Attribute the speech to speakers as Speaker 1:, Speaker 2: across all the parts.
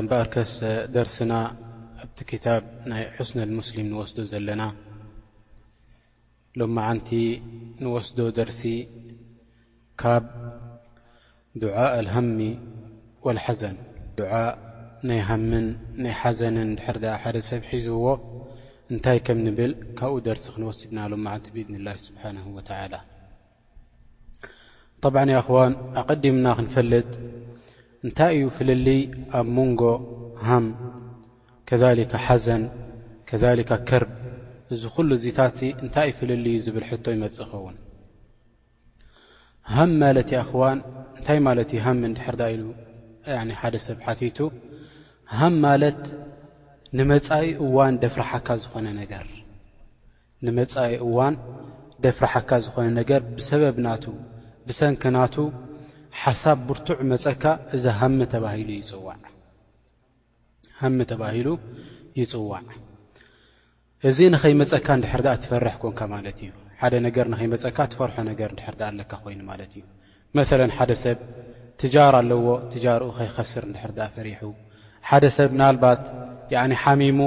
Speaker 1: እምበኣርከስ ደርስና ኣብቲ ክታብ ናይ ሑስነል ሙስሊም ንወስዶ ዘለና ሎማዓንቲ ንወስዶ ደርሲ ካብ ዱዓእ ኣልሃሚ ወልሓዘን ዱዓእ ናይ ሃምን ናይ ሓዘንን ድሕር ድኣ ሓደ ሰብ ሒዝዎ እንታይ ከም ንብል ካብኡ ደርሲ ክንወስድና ሎማዓንቲ ብኢድንላህ ስብሓንሁ ወተዓላ طብዓ ኣኽዋን ኣቐዲምና ክንፈልጥ እንታይ እዩ ፍልልይ ኣብ መንጎ ሃም ከሊካ ሓዘን ከሊካ ከርብ እዚ ኩሉ እዚታት ሲ እንታይ እዩ ፍልልይ እዩ ዝብል ሕቶ ይመፅእ ኸውን ሃም ማለት ኣኽዋን እንታይ ማለት እዩ ሃም እንድሕር ዳ ኢሉ ሓደ ሰብ ሓቲቱ ሃም ማለት ንመፃኢ እዋን ደፍርሓካ ዝኾነ ነገር ንመጻኢ እዋን ደፍርሓካ ዝኾነ ነገር ብሰበብ ናቱ ብሰንኪ ናቱ ሓሳብ ብርቱዕ መጸካ እዚ ሃሚ ተባሂሉ ይጽዋዕ ሃሚ ተባሂሉ ይጽዋዕ እዚ ንኸይመፀካ እንድሕር ኣ ትፈርሕ ኮንካ ማለት እዩ ሓደ ነገር ንኸይመፀካ ትፈርሖ ነገር እንድሕር ኣለካ ኮይኑ ማለት እዩ መሰለን ሓደ ሰብ ትጃር ኣለዎ ትጃርኡ ከይኸስር እንድሕር ድኣ ፈሪሑ ሓደ ሰብ ምናልባት ያኒ ሓሚሙ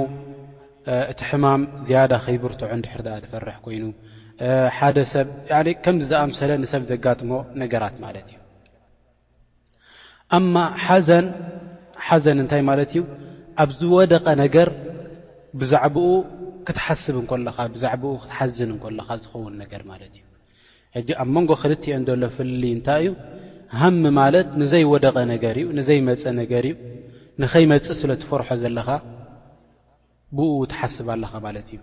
Speaker 1: እቲ ሕማም ዝያዳ ከይብርትዖ እንድሕር ድኣ ዝፈርሕ ኮይኑ ሓደ ሰብ ያኒ ከምዚ ዝኣምሰለ ንሰብ ዘጋጥሞ ነገራት ማለት እዩ ኣማ ሓዘን ሓዘን እንታይ ማለት እዩ ኣብ ዝወደቐ ነገር ብዛዕባኡ ክትሓስብ እንኮለኻ ብዛዕባኡ ክትሓዝን እንኮለኻ ዝኸውን ነገር ማለት እዩ ሕጂ ኣብ መንጎ ክልቲኤን ዘሎ ፍልልይ እንታይ እዩ? ሃም ማለት ንዘይወደቐ ነገር እዩ፣ ንዘይመጸ ነገር እዩ፣ ንኸይመጽእ ስለ ትፈርሖ ዘለኻ ብኡ ትሓስብ ኣለኻ ማለት እዩ።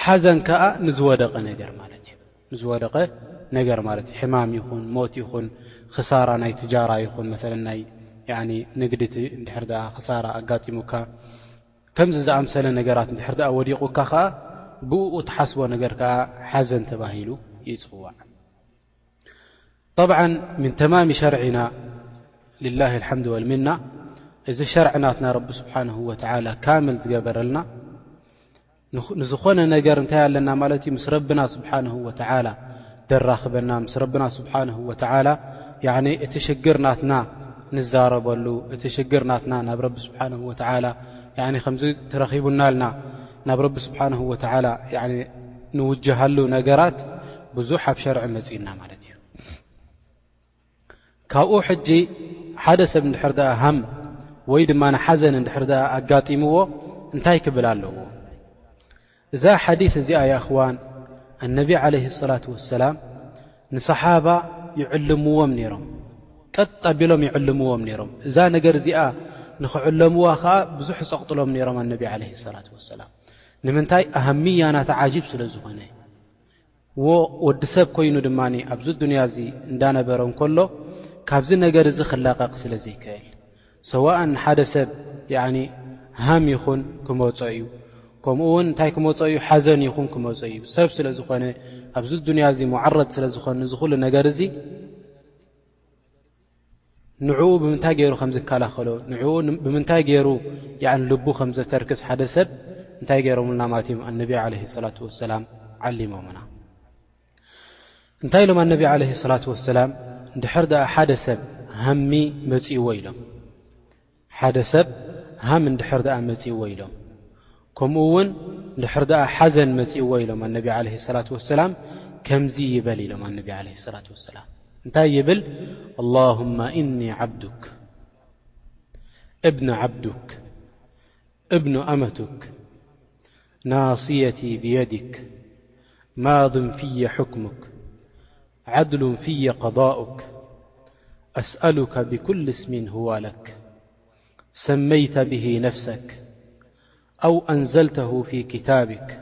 Speaker 1: ሓዘን ከኣ ንዝወደቐ ነገር ማለት እዩ፣ ንዝወደቐ ነገር ማለት እዩ፣ ሕማም ይኹን ሞት ይኹን ክሳራ ናይ ትጃራ ይኹን መለ ናይ ንግድቲ እንድሕር ክሳራ ኣጋጢሙካ ከምዚ ዝኣምሰለ ነገራት እንድሕር ደኣ ወዲቑካ ኸኣ ብእኡ ትሓስቦ ነገር ከኣ ሓዘን ተባሂሉ ይጽዋዕ ጠብዓ ምን ተማሚ ሸርዕና ልላህ ልሓምድ ወልምና እዚ ሸርዕ ናትና ረቢ ስብሓንሁ ወትዓላ ካምል ዝገበረልና ንዝኾነ ነገር እንታይ ኣለና ማለት እዩ ምስ ረብና ስብሓንሁ ወትዓላ ደራኽበና ምስ ረብና ስብሓንሁ ወተዓላ ያዕኒ እቲ ሽግር ናትና ንዛረበሉ እቲ ሽግር ናትና ናብ ረቢ ስብሓንሁ ወተዓላ ያዕኒ ከምዚ ትረኺቡናልና ናብ ረቢ ስብሓንሁ ወተዓላ ያዕኒ ንውጀሃሉ ነገራት ብዙሕ ኣብ ሸርዒ መጺእና ማለት እዩ ካብኡ ሕጂ ሓደ ሰብ እንድሕር ደኣ ሃም ወይ ድማ ሓዘን እንድሕር ደኣ ኣጋጢምዎ እንታይ ክብል ኣለዎ እዛ ሓዲስ እዚኣ የእኽዋን ኣነቢ ዓለህ ሰላት ወሰላም ንሰሓባ ይዕልምዎም ነይሮም ቀጥ ኣቢሎም ይዕልምዎም ነይሮም እዛ ነገር እዚኣ ንኽዕለምዋ ከዓ ብዙሕ ጸቕጥሎም ነይሮም ኣነቢ ዓለ ሰላት ወሰላም ንምንታይ ኣሃሚያናተዓጂብ ስለ ዝኾነ እዎ ወዲ ሰብ ኮይኑ ድማ ኣብዚ ዱንያ እዚ እንዳነበረ እንከሎ ካብዚ ነገር እዚ ክላቐቕ ስለ ዘይክእል ሰዋእ ንሓደ ሰብ ያኒ ሃም ይኹን ክመጾ እዩ ከምኡ ውን እንታይ ክመጾ እዩ ሓዘን ይኹን ክመጾ እዩ ሰብ ስለ ዝኾነ ኣብዚ ዱንያ እዚ ሙዓረድ ስለ ዝኾን ንዝኹሉ ነገር እዚ ንዕኡ ብምንታይ ገይሩ ከም ዝከላኸሎ ንኡ ብምንታይ ገይሩ ልቡ ከም ዘተርክስ ሓደ ሰብ እንታይ ገይሮምልና ማለት እዮም ኣነቢ ዓለ ሰላት ወሰላም ዓሊሞምና እንታይ ኢሎም ኣነቢ ዓለ ሰላት ወሰላም ንድሕር ድኣ ሓደ ሰብ ሃሚ መጺእዎ ኢሎም ሓደ ሰብ ሃም እንድሕር ደኣ መጺእዎ ኢሎም ከምኡ ውን እንድሕር ደኣ ሓዘን መጺእዎ ኢሎም ኣነቢ ዓለይሂ ሰላቱ ወሰላም ከምዚ ይበል ኢሎም ኣነቢ ዓለይሂ ሰላቱ ወሰላም እንታይ ይብል ኣላሁማ ኢኒ ዓብዱክ እብኑ ዓብዱክ እብኑ ኣመቱክ ناصيتي بيدك ماض في حكمك عدل في قضاؤك أسألك بكل اسم هو لك سميت به نفسك أو أنزلته في كتابك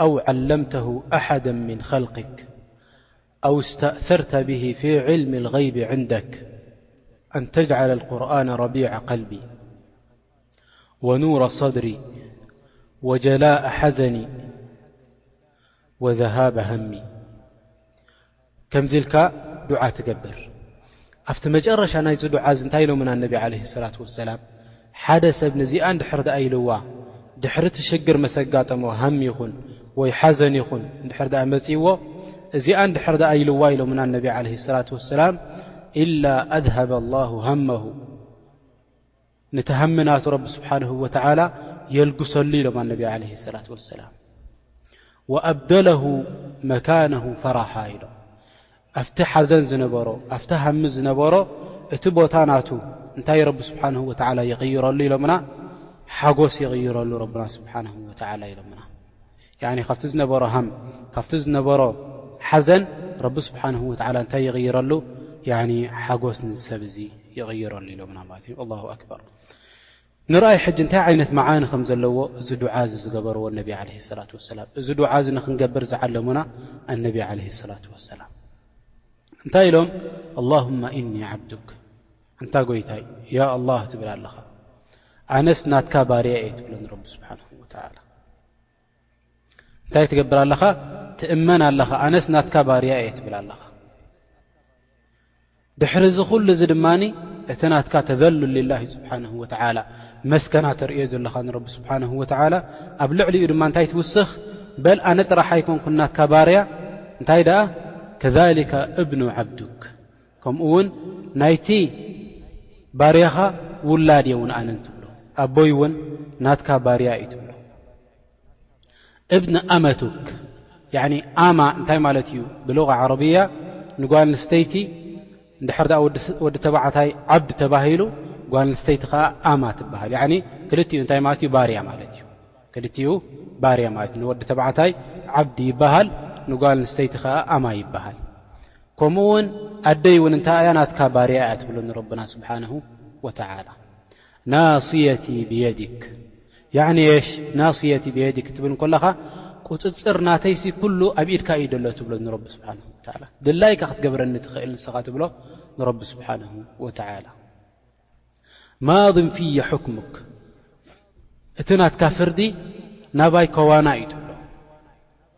Speaker 1: أو علمته أحدا من خلقك أو اስتأثርተ ብه في عልሚ الغይب عንደك أን ተجعل القርن رቢيع قልب ወኑረ ሰድሪ ወጀላእ ሓዘኒ ወዘሃበ ሃሚ ከምዚ ኢልካ ዱዓ ትገብር ኣብቲ መጨረሻ ናይዚ ዱዓ እዚ እንታይ ኢሎምና ነቢ ዓለ ሰላት ወሰላም ሓደ ሰብ ንዚኣ እንድሕር ድኣ ኢልዋ ድሕሪ እቲ ሽግር መሰጋጠሞ ሃም ይኹን ወይ ሓዘን ይኹን እንድሕር ድኣ መጺእዎ እዚኣ እንድሕር ድኣ ኢልዋ ኢሎምና ነቢ ዓለ ሰላት ወሰላም ኢላ ኣድሃበ ላሁ ሃመሁ ነቲ ሃሚ ናቱ ረቢ ስብሓንሁ ወተዓላ የልግሰሉ ኢሎም ኣነቢ ዓለ ሰላት ወሰላም ወኣብደለሁ መካነሁ ፈራሓ ኢሎም ኣብቲ ሓዘን ዝነበሮ ኣብቲ ሃሚ ዝነበሮ እቲ ቦታ ናቱ እንታይ ረቢ ስብሓንሁ ወተዓላ ይቕይረሉ ኢሎምና ሓጎስ ይቕይረሉ ረብና ስብሓንሁ ወተዓላ ኢሎምና ያኒ ካብቲ ዝነበሮ ሃም ካብቲ ዝነበሮ ሓዘን ረቢ ስብሓንሁ ወትዓላ እንታይ ይቕይረሉ ያኒ ሓጎስ ንዚ ሰብ እዚ ይቕይረሉ ኢሎምና ማለት እዩ ኣላሁ ኣክበር ንርኣይ ሕጂ እንታይ ዓይነት መዓኒ ከም ዘለዎ እዚ ዱዓ እዚ ዝገበርዎ ነቢ ዓለ ሰላት ወሰላም እዚ ዱዓ እዚ ንክንገብር ዝዓለሙና ኣነቢ ዓለ ሰላት ወሰላም እንታይ ኢሎም ኣላሁማ እኒ ዓብዱክ እንታ ጐይታይ ያ ኣላህ ትብል ኣለኻ ኣነስ ናትካ ባርያ እየ ትብሎ ንረቢ ስብሓን ወተዓላ እንታይ ትገብር ኣለኻ ትእመን ኣለኻ ኣነስ ናትካ ባርያ እየ ትብል ኣለኻ ድሕሪ እዚ ኩሉ እዚ ድማ እቲ ናትካ ተዘሉ ላ ስብሓን ወላ መስከና ተርእዮ ዘለኻ ንረቢ ስብሓን ወላ ኣብ ልዕሊኡ ድማ እንታይ ትውስኽ በል ኣነ ጥራሕ ኣይኮንኩ ናትካ ባርያ እንታይ ደኣ ከሊከ እብኑ ዓብዱክ ከምኡ ውን ናይቲ ባርያኻ ውላድ እየ ውን ኣነ እንትብሎ ኣቦይ ውን ናትካ ባርያ እዩ ትብሎ እብኒ ኣመቱክ ኣማ እንታይ ማለት እዩ ብልغ ዓረብያ ንጓል ንስተይቲ ንድሕር ኣ ወዲ ተባዕታይ ዓብድ ተባሂሉ ጓል ንስተይቲ ከዓ ኣማ ትበሃል ክልኡ እንታይ ማለት እዩ ባርያ ማለት እዩ ክልኡ ባርያ ማለት እዩ ንወዲ ተባዕታይ ዓብዲ ይበሃል ንጓል ንስተይቲ ከዓ ኣማ ይበሃል ከምኡ ውን ኣደይ ውን እንታይ እያ ናትካ ባርያ እያ ትብሎ ንረብና ስብሓንሁ ወተዓላ ናስየቲ ብየዲክ ያዕኒ የሽ ናስየቲ ብየዲክ ትብል እንከለኻ ቁፅፅር ናተይሲ ኩሉ ኣብ ኢድካ እዩ ደሎ ትብሎ ንረቢ ስብሓን ወላ ድላይካ ክትገብረኒ ትኽእል ንስኻ ትብሎ ንረቢ ስብሓን ወተላ ማድን ፍየ ሕክሙክ እቲ ናትካ ፍርዲ ናባይ ከዋና እዩ ትብሎ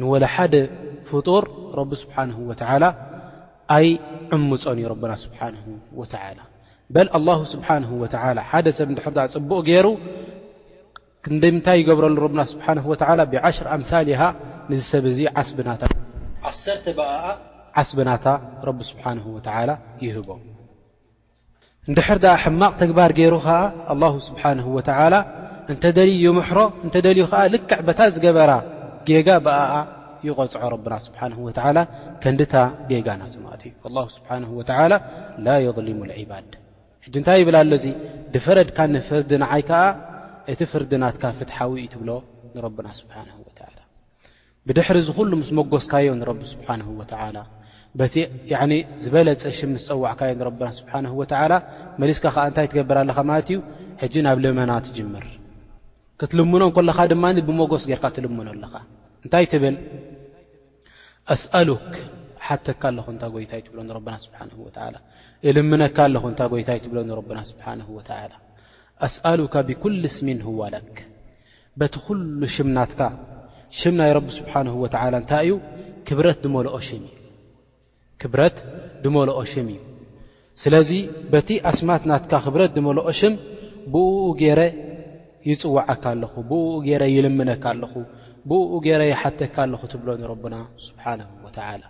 Speaker 1: ንወላ ሓደ ፍጡር ረቢ ስብሓንሁ ወተዓላ ኣይዕምፆን እዩ ረብና ስብሓንሁ ወተዓላ በል ኣላሁ ስብሓንሁ ወተዓላ ሓደ ሰብ እንድሕር ድኣ ፅቡቕ ገይሩ ክንደምንታይ ይገብረሉ ረብና ስብሓንሁ ወተዓላ ብዓሽር ኣምሳሊሃ ንዚ ሰብ እዚ ዓስብናታ ዓሰርተ ብኣኣ ዓስብናታ ረቢ ስብሓንሁ ወተዓላ ይህቦ እንድሕር ደኣ ሕማቕ ተግባር ገይሩ ከኣ ኣላሁ ስብሓንሁ ወተዓላ እንተ ደልዩ ይምሕሮ እንተ ደልዩ ከኣ ልክዕ በታ ዝገበራ ጌጋ ብኣኣ ይቖፅዖ ረብና ስብሓንሁ ወተዓላ ከንድታ ጌጋ ናቱ ማለት እዩ ኣላሁ ስብሓንሁ ወተዓላ ላ የዝሊሙ ልዒባድ ሕጂ እንታይ ይብል ኣሎ እዙይ ድፈረድካ ንፍርዲ ንዓይ ከኣ እቲ ፍርዲ ናትካ ፍትሓዊ እዩ ትብሎ ንረብና ስብሓንሁ ወተዓላ ብድሕሪ እዚ ኩሉ ምስ መጎስካዮ ንረቢ ስብሓንሁ ወተዓላ በቲ ዝበለፀ ሽም ምስ ፀዋዕካዮ ንረብና ስብሓንሁ ወተዓላ መሊስካ ከዓ እንታይ ትገብር ኣለኻ ማለት እዩ ሕጂ ናብ ልመና ትጅምር ክትልምኖ እንከለኻ ድማ ብመጎስ ጌርካ ትልምኖ ኣለኻ እንታይ ትብል ኣስኣሉክ ሓተካ ኣለኹ እንታ ጎይታይ ትብሎ ንረብና ስብሓን ወተላ እልምነካ ኣለኹ እንታ ጎይታይ ትብሎ ንረብና ስብሓን ወተላ ኣስኣሉካ ብኩል ስሚን ህዋለክ በቲ ኩሉ ሽም ናትካ ሽም ናይ ረቢ ስብሓነሁ ወተዓላ እንታይ እዩ ክብረት ድመልኦ ሽም እዩ ክብረት ድመልኦ ሽም እዩ ስለዚ በቲ ኣስማት ናትካ ክብረት ድመልኦ ሽም ብእኡ ገይረ ይፅዋዓካ ኣለኹ ብእኡ ገይረ ይልምነካ ኣለኹ ብእኡ ገይረ ይሓተካ ኣለኹ ትብሎ ንረብና ስብሓነሁ ወተዓላ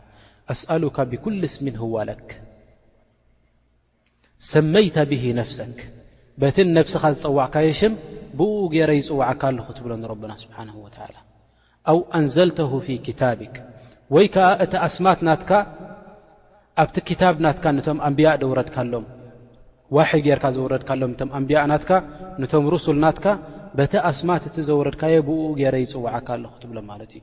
Speaker 1: ኣስኣሉካ ብኩል ስሚን ህዋለክ ሰመይተ ብሂ ነፍሰክ በቲ ንነብስኻ ዝጸዋዕካዮ ሽም ብእኡ ገይረ ይጽዋዓካ ኣለኹ ትብሎ ንረብና ስብሓንሁ ወተዓላ ኣው ኣንዘልተሁ ፊ ክታብክ ወይ ከኣ እቲ ኣስማት ናትካ ኣብቲ ክታብ ናትካ ነቶም ኣንብያእ ደውረድካሎም ዋሒ ጌርካ ዘውረድካሎም እቶም ኣንብያእ ናትካ ነቶም ሩሱል ናትካ በቲ ኣስማት እቲ ዘውረድካዮ ብእኡ ገይረ ይጽዋዓካ ኣለኹ ትብሎ ማለት እዩ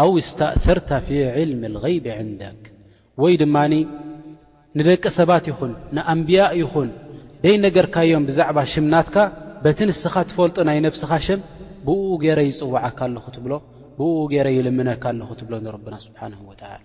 Speaker 1: ኣው እስተእሰርተ ፊ ዕልሚ ልገይቢ ዕንደክ ወይ ድማ ንደቂ ሰባት ይኹን ንኣንብያእ ይኹን ደይነገርካዮም ብዛዕባ ሽም ናትካ በቲ ንስኻ ትፈልጦ ናይ ነብስኻ ሸም ብእኡ ገይረ ይፅዋዓካ ኣለኹ ትብሎ ብእኡ ገይረ ይልምነካ ኣለኹ ትብሎ ንረብና ስብሓን ወተላ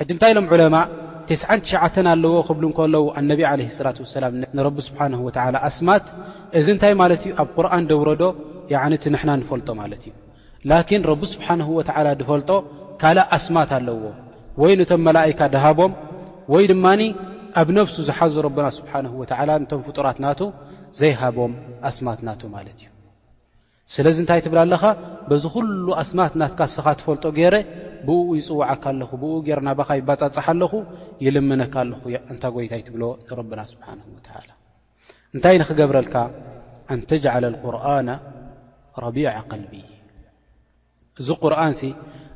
Speaker 1: ሕጂ እንታይ ኢሎም ዑለማእ ቴስዓን ትሽዓተን ኣለዎ ክብሉ እንከለዉ ኣነቢ ዓለይሂ ሰላቱ ወሰላም ንረቢ ስብሓነሁ ወተዓላ ኣስማት እዚ እንታይ ማለት እዩ ኣብ ቁርኣን ደውረዶ ያዕኒ እቲ ንሕና ንፈልጦ ማለት እዩ ላኪን ረቢ ስብሓንሁ ወተዓላ ድፈልጦ ካልእ ኣስማት ኣለዎ ወይ ነቶም መላእካ ድሃቦም ወይ ድማ ኣብ ነብሱ ዝሓዞ ረብና ስብሓንሁ ወተዓላ ነቶም ፍጡራት ናቱ ዘይሃቦም ኣስማት ናቱ ማለት እዩ ስለዚ እንታይ ትብል ኣለኻ በዚ ኩሉ ኣስማት ናትካ እስኻ ትፈልጦ ገይረ ብእኡ ይጽውዓካ ኣለኹ ብእኡ ገይረ ናባኻ ይባጻጻሕ ኣለኹ ይልምነካ ኣለኹ ኣንታ ጎይታይ ትብሎ ንረብና ስብሓንሁ ወተዓላ እንታይ ንኽገብረልካ ኣንተጅዓለ ልቁርኣና ረቢዓ ቀልቢ እዚ ቁርን ሲ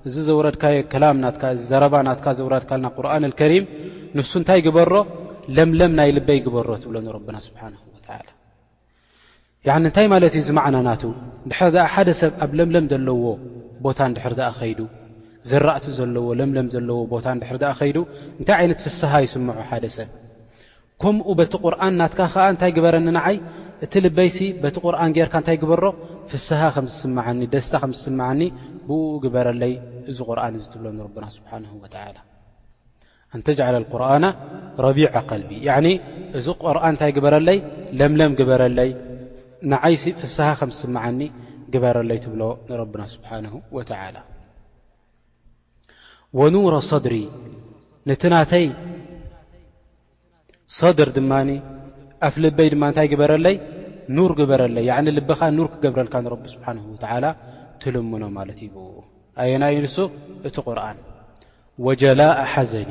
Speaker 1: እዚ ዘውረድካዮ ከላም ናትካ እዚ ዘረባ ናትካ ዘውራድካልና ቁርን ኣልከሪም ንሱ እንታይ ግበሮ ለምለም ናይ ልበይ ግበሮ ትብሎ ንረብና ስብሓን ወተላ ያኒ እንታይ ማለት እዩ ዝማዕና ናቱ ድሕር ድኣ ሓደ ሰብ ኣብ ለምለም ዘለዎ ቦታ ንድሕር ድኣ ኸይዱ ዘራእቲ ዘለዎ ለምለም ዘለዎ ቦታ ንድሕር ድኣ ኸይዱ እንታይ ዓይነት ፍስሃ ይስምዖ ሓደ ሰብ ከምኡ በቲ ቁርኣን ናትካ ከኣ እንታይ ግበረኒ ንዓይ እቲ ልበይሲ በቲ ቁርኣን ጌርካ እንታይ ግበሮ ፍስሃ ከም ዝስምዓኒ ደስታ ከም ዝስምዓኒ ብእኡ ግበረለይ እዚ ቁርኣን እዚ ትብሎ ንረብና ስብሓንሁ ወተዓላ ኣንተጅዓለ ልቁርኣና ረቢዐ ቀልቢ ያዕኒ እዚ ቁርኣን እንታይ ግበረለይ ለምለም ግበረለይ ንዓይሲ ፍስሃ ከም ዝስምዓኒ ግበረለይ ትብሎ ንረብና ስብሓንሁ ወተዓላ ወኑረ ሰድሪ ነቲ ናተይ ሰድር ድማ ኣፍ ልበይ ድማ እንታይ ግበረለይ ኑር ግበረለይ ያ ልበኻ ኑር ክገብረልካ ንረቢ ስብሓን ወተዓላ ትልምኖ ማለት እዩ ኣየናይ ንሱ እቲ ቁርን ወጀላእ ሓዘኒ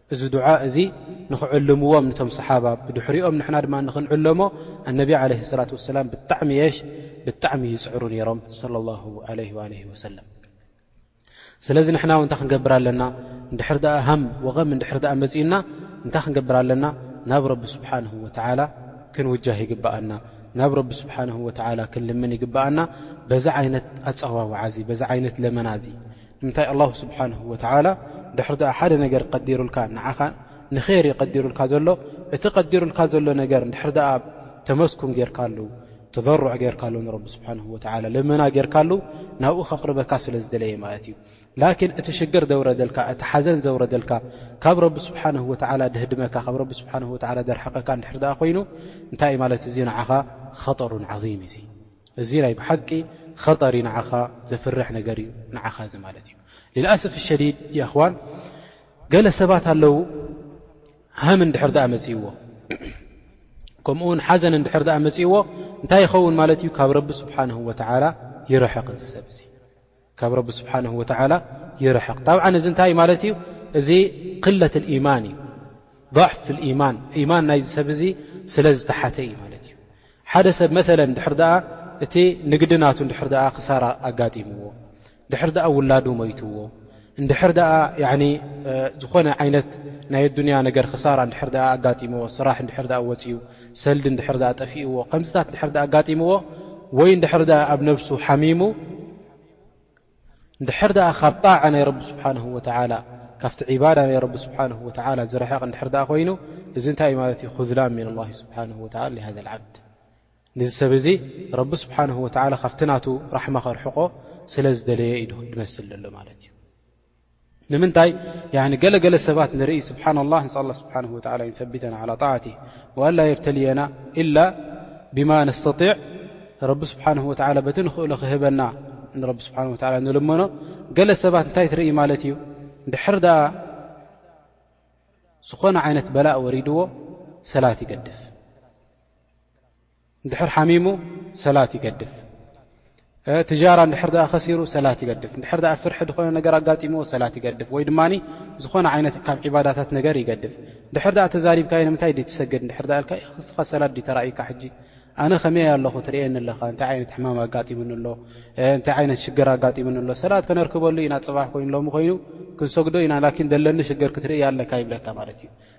Speaker 1: እዚ ዱዓ እዚ ንኽዕልምዎም ንቶም ሰሓባ ብድሕሪኦም ንሕና ድማ ንኽንዕለሞ ኣነቢ ዓለይሂ ሰላት ወሰላም ብጣዕሚ የሽ ብጣዕሚ ይጽዕሩ ነይሮም ሰለላሁ ዓለይሂ ወኣሊሂ ወሰለም ስለዚ ንሕና እውን እንታይ ክንገብር ኣለና እንድሕር ደኣ ሃም ወቐም እንድሕር ደኣ መጺእና እንታይ ክንገብር ኣለና ናብ ረቢ ስብሓንሁ ወተዓላ ክንውጃህ ይግብኣና ናብ ረቢ ስብሓንሁ ወተዓላ ክንልምን ይግብኣና በዚ ዓይነት ኣጸዋውዓ እዚ በዚ ዓይነት ለመና እዚ ንምንታይ ኣላሁ ስብሓነሁ ወተዓላ ድሕሪ ድኣ ሓደ ነገር ቀዲሩልካ ንዓኻ ንኼር እዩ ቀዲሩልካ ዘሎ እቲ ቀዲሩልካ ዘሎ ነገር ድሕሪ ድኣ ተመስኩን ጌርካሉ ተዘሩዕ ጌርካሉ ንረቢ ስብሓንሁ ወተዓላ ልመና ጌርካሉ ናብኡ ከቕርበካ ስለ ዝደለየ ማለት እዩ ላኪን እቲ ሽግር ዘውረደልካ እቲ ሓዘን ዘውረደልካ ካብ ረቢ ስብሓንሁ ወተዓላ ድህድመካ ካብ ረቢ ስብሓንሁ ወተዓላ ደርሓቐካ ንድሕሪ ድኣ ኮይኑ እንታይ እዩ ማለት እዙ ንዓኻ ኸጠሩን ዓዚም እዙ እዚ ናይ ብሓቂ ኸጠር እዩ ንዓኻ ዘፍርሕ ነገር እዩ ንዓኻ እዚ ማለት እዩ ሊልኣስፍ ሸዲድ የእኽዋን ገለ ሰባት ኣለዉ ሃም እንድሕር ድኣ መጺእዎ ከምኡ ውን ሓዘን እንድሕር ድኣ መጺእዎ እንታይ ይኸውን ማለት እዩ ካብ ረቢ ስብሓንሁ ወተዓላ ይርሕቕ እዚ ሰብ እዚ ካብ ረቢ ስብሓንሁ ወተዓላ ይርሕቕ ጣብዓን እዚ እንታይ ማለት እዩ እዚ ክለት ልኢማን እዩ ضዕፍ ልኢማን ኢማን ናይዚ ሰብ እዚ ስለ ዝተሓተ እዩ ማለት እዩ ሓደ ሰብ መለ ድሕር ደኣ እቲ ንግዲ ናቱ ድሕር ደኣ ክሳራ ኣጋጢምዎ ድሕር ደኣ ውላዱ ሞይትዎ እንድሕር ደኣ ዝኾነ ዓይነት ናይ ኣዱንያ ነገር ክሳራ ድሕር ኣጋጢምዎ ስራሕ ድሕር ደኣ ወፅኡ ሰልዲ እንድሕር ደኣ ጠፊእዎ፣ ከምዚታት እንድሕር ደኣ ኣጋጢምዎ፣ ወይ እንድሕር ደኣ ኣብ ነብሱ ሓሚሙ፣ እንድሕር ደኣ ካብ ጣዓ ናይ ረቢ ስብሓንሁ ወተዓላ ካብቲ ዒባዳ ናይ ረቢ ስብሓንሁ ወተዓላ ዝርሕቕ እንድሕር ደኣ ኮይኑ፣ እዚ እንታይ እዩ ማለት እዩ? ኹዝላን ምን ላሂ ስብሓንሁ ወተላ ሊሃዛ ልዓብድ ንዚ ሰብ እዚ ረቢ ስብሓንሁ ወተዓላ ካብቲ ናቱ ራሕማ ኸርሕቆ ስለ ዝደለየ ኢዩ ድመስል ዘሎ ማለት እዩ። ንምንታይ ገለ ገለ ሰባት ንርኢ ስብሓና ላ ንስ ላ ስብሓን ወላ ዩንቢተና ላ ጣዕቲ ወላ የብተልየና ኢላ ብማ ነስተጢዕ ረቢ ስብሓን ወላ በቲ ንኽእሎ ክህበና ንረቢ ስብሓን ወላ ንልመኖ ገለ ሰባት እንታይ ትርኢ ማለት እዩ ንድሕር ድኣ ዝኾነ ዓይነት በላእ ወሪድዎ ሰላት ይገድፍ እንድሕር ሓሚሙ ሰላት ይገድፍ፣ ትጃራ እንድሕር ድኣ ከሲሩ ሰላት ይገድፍ፣ እንድሕር ድኣ ፍርሒ ዝኾነ ነገር ኣጋጢምዎ ሰላት ይገድፍ፣ ወይ ድማ ዝኾነ ዓይነት ካብ ዒባዳታት ነገር ይገድፍ። እንድሕር ድኣ ተዛሪብካዮ ንምንታይ ድዩ ትሰግድ እንድሕር ድኣ ኢልካ ንስኻ ሰላት ድዩ ተራእዩካ ሕጂ ኣነ ከመይ ኣለኹ ትርእየኒ ኣለኻ እንታይ ዓይነት ሕማም ኣጋጢሙኒ ኣሎ እንታይ ዓይነት ሽግር ኣጋጢሙኒ ኣሎ ሰላት ከነርክበሉ ኢና ፅባሕ ኮይኑ ሎሚ ኮይኑ ክንሰግዶ ኢና ላኪን ዘለኒ ሽግር ክትርእይ ኣለካ ይብለካ ማለት እዩ።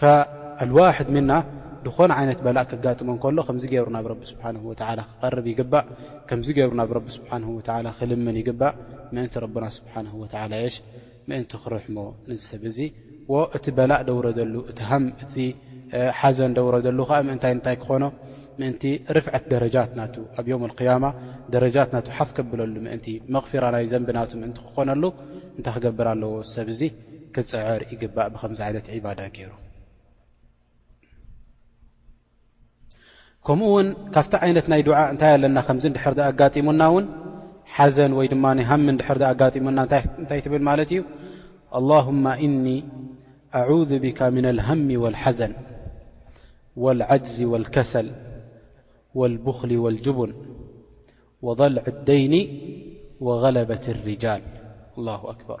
Speaker 1: ፈልዋሕድ ምና ዝኾነ ዓይነት በላእ ከጋጥሞ እንከሎ ከምዚ ገይሩ ናብ ረቢ ስብሓን ወተዓላ ክቐርብ ይግባእ ከምዚ ገይሩ ናብ ረቢ ስብሓን ወተዓላ ክልምን ይግባእ ምእንቲ ረብና ስብሓን ወተዓላ የሽ ምእንቲ ክርሕሞ ንዚ ሰብ እዙ ወ እቲ በላእ ደውረደሉ እቲ ሃም እቲ ሓዘን ደውረደሉ ከዓ ምእንታይ እንታይ ክኾኖ ምእንቲ ርፍዐት ደረጃት ናቱ ኣብ ዮም ኣልክያማ ደረጃት ናቱ ሓፍ ከብለሉ ምእንቲ መቕፊራ ናይ ዘንቢ ናቱ ምእንቲ ክኾነሉ እንታይ ክገብር ኣለዎ ሰብ እዙ ክፅዕር ይግባእ ብከምዚ ዓይነት ዒባዳ ገይሩ ከምኡ ውን ካብቲ ዓይነት ናይ ዱዓ እንታይ ኣለና ከምዚ ድሕር ኣጋጢሙና ውን ሓዘን ወይ ድማ ሃሚ ድሕር ኣጋጢሙና እንታይ ትብል ማለት እዩ ኣላሁማ እኒ ኣذ ብካ ምና ልሃሚ ወልሓዘን ወልዓጅዝ ወልከሰል ወልቡክሊ ወልጅቡን ወضልዕ ደይኒ ወغለበት ርጃል ኣላ ኣክበር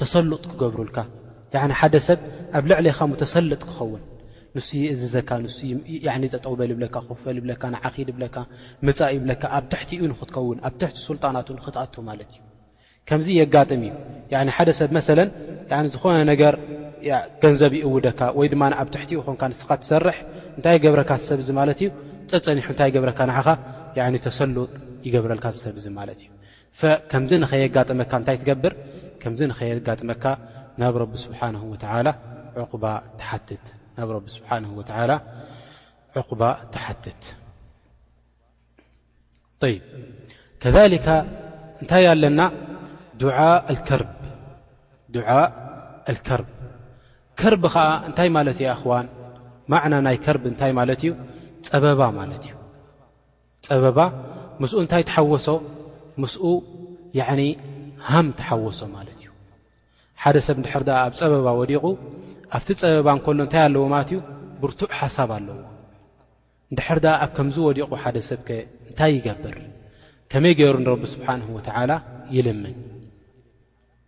Speaker 1: ተሰሉጥ ክገብሩልካ ያኒ ሓደ ሰብ ኣብ ልዕሌኻ ሙተሰልጥ ክኸውን ንሱ ይእዝዘካ ንሱ ያኒ ጠጠው በል ይብለካ ኮፍ በል ይብለካ ንዓ ኪድ ይብለካ ምጻእ ይብለካ ኣብ ትሕቲኡ ንኽትከውን ኣብ ትሕቲ ሱልጣናቱ ንኽትኣቱ ማለት እዩ ከምዚ የጋጥም እዩ ያኒ ሓደ ሰብ መሰለን ያኒ ዝኾነ ነገር ገንዘብ ይእውደካ ወይ ድማ ኣብ ትሕቲኡ ኮንካ ንስኻ ትሰርሕ እንታይ ገብረካ ዝሰብ እዚ ማለት እዩ ጸጸኒሑ እንታይ ገብረካ ንዓኻ ያኒ ተሰሉጥ ይገብረልካ ዝሰብ እዚ ማለት እዩ ፈ ከምዚ ንኸየጋጥመካ እንታይ ትገብር? ከምዚ ንኸየጋጥመካ ናብ ረቢ ስብሓነሁ ወተዓላ ዑቕባ ትሓትት። ናብ ረቢ ስብሓነሁ ወተዓላ ዑቕባ ትሓትት። ጠይብ ከዛሊካ እንታይ ኣለና ዱዓእ ኣልከርብ ዱዓእ ኣልከርብ ከርብ ኸዓ እንታይ ማለት እዩ ኣኽዋን ማዕና ናይ ከርብ እንታይ ማለት እዩ ፀበባ ማለት እዩ ጸበባ ምስኡ እንታይ ተሓወሶ ምስኡ ያዕኒ ሃም ተሓወሶ ማለት እዩ ሓደ ሰብ እንድሕር ድኣ ኣብ ጸበባ ወዲቑ ኣብቲ ጸበባ እንከሎ እንታይ ኣለዎ ማለት እዩ ብርቱዕ ሓሳብ ኣለዎ እንድሕር ድኣ ኣብ ከምዚ ወዲቑ ሓደ ሰብከ እንታይ ይገብር ከመይ ገይሩ ንረቢ ስብሓንሁ ወተዓላ ይልምን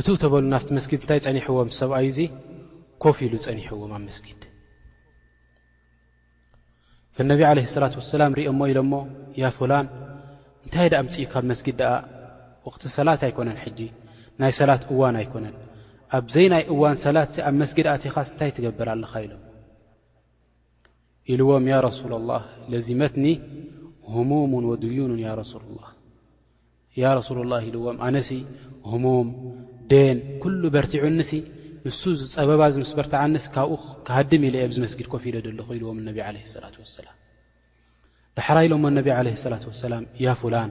Speaker 1: እትው ተበሉ ናፍቲ መስጊድ እንታይ ጸኒሕዎም ሰብኣዩ እዙ ኮፍ ኢሉ ጸኒሕዎም ኣብ መስጊድ ፈነቢ ዓለ ሰላት ወሰላም ርኦ እሞ ኢሎሞ ያ ፉላን እንታይ ደኣ ምፅኡ ካብ መስጊድ ደኣ ወቕቲ ሰላት ኣይኮነን ሕጂ ናይ ሰላት እዋን ኣይኮነን ኣብዘይ ናይ እዋን ሰላት ኣብ መስጊድ ኣቲኻስ እንታይ ትገብር ኣለኻ ኢሎሞ ኢልዎም ያ ረሱላ ላህ ለዚመትኒ ህሙሙን ወድዩኑን ያ ረሱሉ ላህ ያ ረሱሉ ላህ ኢልዎም ኣነሲ ህሙም ደየን ኩሉ በርቲዑኒሲ ንሱ ዝፀበባ እዚ ምስ በርትዓኒስ ካብኡ ክሃድም ኢለ እየ ኣብዚ መስጊድ ኮፍ ኢለ ዘለኹ ኢልዎም ነቢ ዓለ ሰላት ወሰላም ዳሕራ ኢሎሞ ነቢ ዓለ ሰላት ወሰላም ያ ፉላን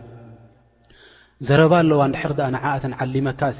Speaker 1: ዘረባ ኣለዋ እንድሕር ድኣ ንዓእተን ዓሊመካሲ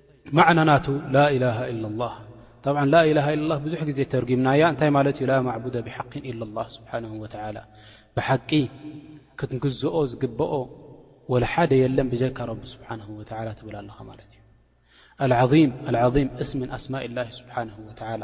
Speaker 1: ማዕና ናቱ ላላ ላ ብ ላላ ላ ብዙሕ ግዜ ተርጉምናያ እንታይ ማለት እዩ ላ ማዕቡደ ብሓቂ ኢላ ላ ስብሓን ወላ ብሓቂ ክትግዝኦ ዝግብኦ ወላ ሓደ የለን ብጀካ ረቢ ስብሓን ወላ ትብል ኣለኻ ማለት እዩ ኣልዓም እስምን ኣስማኢ ላ ስብሓን ወላ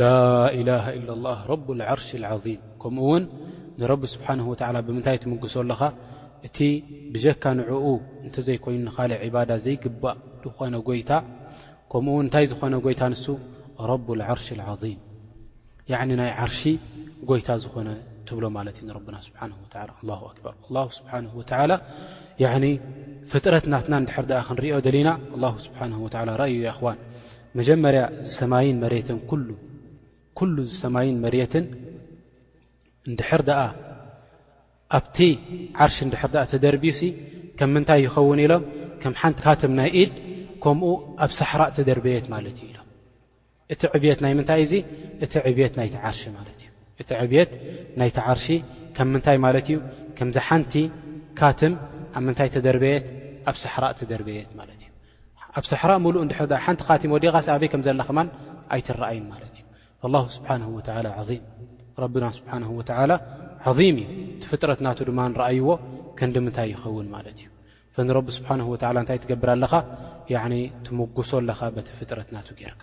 Speaker 1: ላኢላሃ ኢላ ላህ ረብ ዓርሽ ዓዚም ከምኡ ውን ንረቢ ስብሓን ወላ ብምንታይ ትምግሶ ኣለኻ እቲ ብጀካ ንዕኡ እንተዘይኮይኑ ንካልእ ዕባዳ ዘይግባእ ዝኾነ ጎይታ ከምኡ ውን እንታይ ዝኾነ ጎይታ ንሱ ረብ ዓርሽ ዓዚም ያዕኒ ናይ ዓርሺ ጎይታ ዝኾነ ትብሎ ማለት እዩ ንረብና ስብሓን ወላ ኣላ ኣክበር ኣላ ስብሓን ወተላ ፍጥረት ናትና ንድሕር ድኣ ክንሪኦ ደሊና ኣላ ስብሓን ወላ ርኣዩ ይኣኽዋን መጀመርያ እዚ ሰማይን መሬትን ኩሉ ኩሉ እዚ ሰማይን መሬትን እንድሕር ደኣ ኣብቲ ዓርሽ እንድሕር ደኣ ተደርብዩ ሲ ከም ምንታይ ይኸውን ኢሎም ከም ሓንቲ ካትም ናይ ኢድ ከምኡ ኣብ ሳሕራእ ተደርበየት ማለት እዩ ኢሎም እቲ ዕብት ናይ ምንታይ እዙ እቲ ዕብት ናይቲ ዓርሺ ማለት እዩ እቲ ዕብት ናይቲ ዓርሺ ከም ምንታይ ማለት እዩ ከምዚ ሓንቲ ካትም ኣብ ምንታይ ተደርበየት ኣብ ሳሕራእ ተደርበየት ማለት እዩ ኣብ ሰሕራ ሙሉእ እንድሕር ድኣ ሓንቲ ካቲም ወዲቓስ ኣበይ ከም ዘላ ከማን ኣይትረኣይን ማለት እዩ ኣላሁ ስብሓንሁ ወተዓላ ዓዚም ረብና ስብሓንሁ ወተዓላ ዓዚም እዩ እቲ ፍጥረት ናቱ ድማ ንረኣይዎ ከንዲ ምንታይ ይኸውን ማለት እዩ ፈንረቢ ስብሓንሁ ወተዓላ እንታይ ትገብር ኣለኻ ያዕኒ ትምጉሶ ኣለኻ በቲ ፍጥረት ናቱ ጌርካ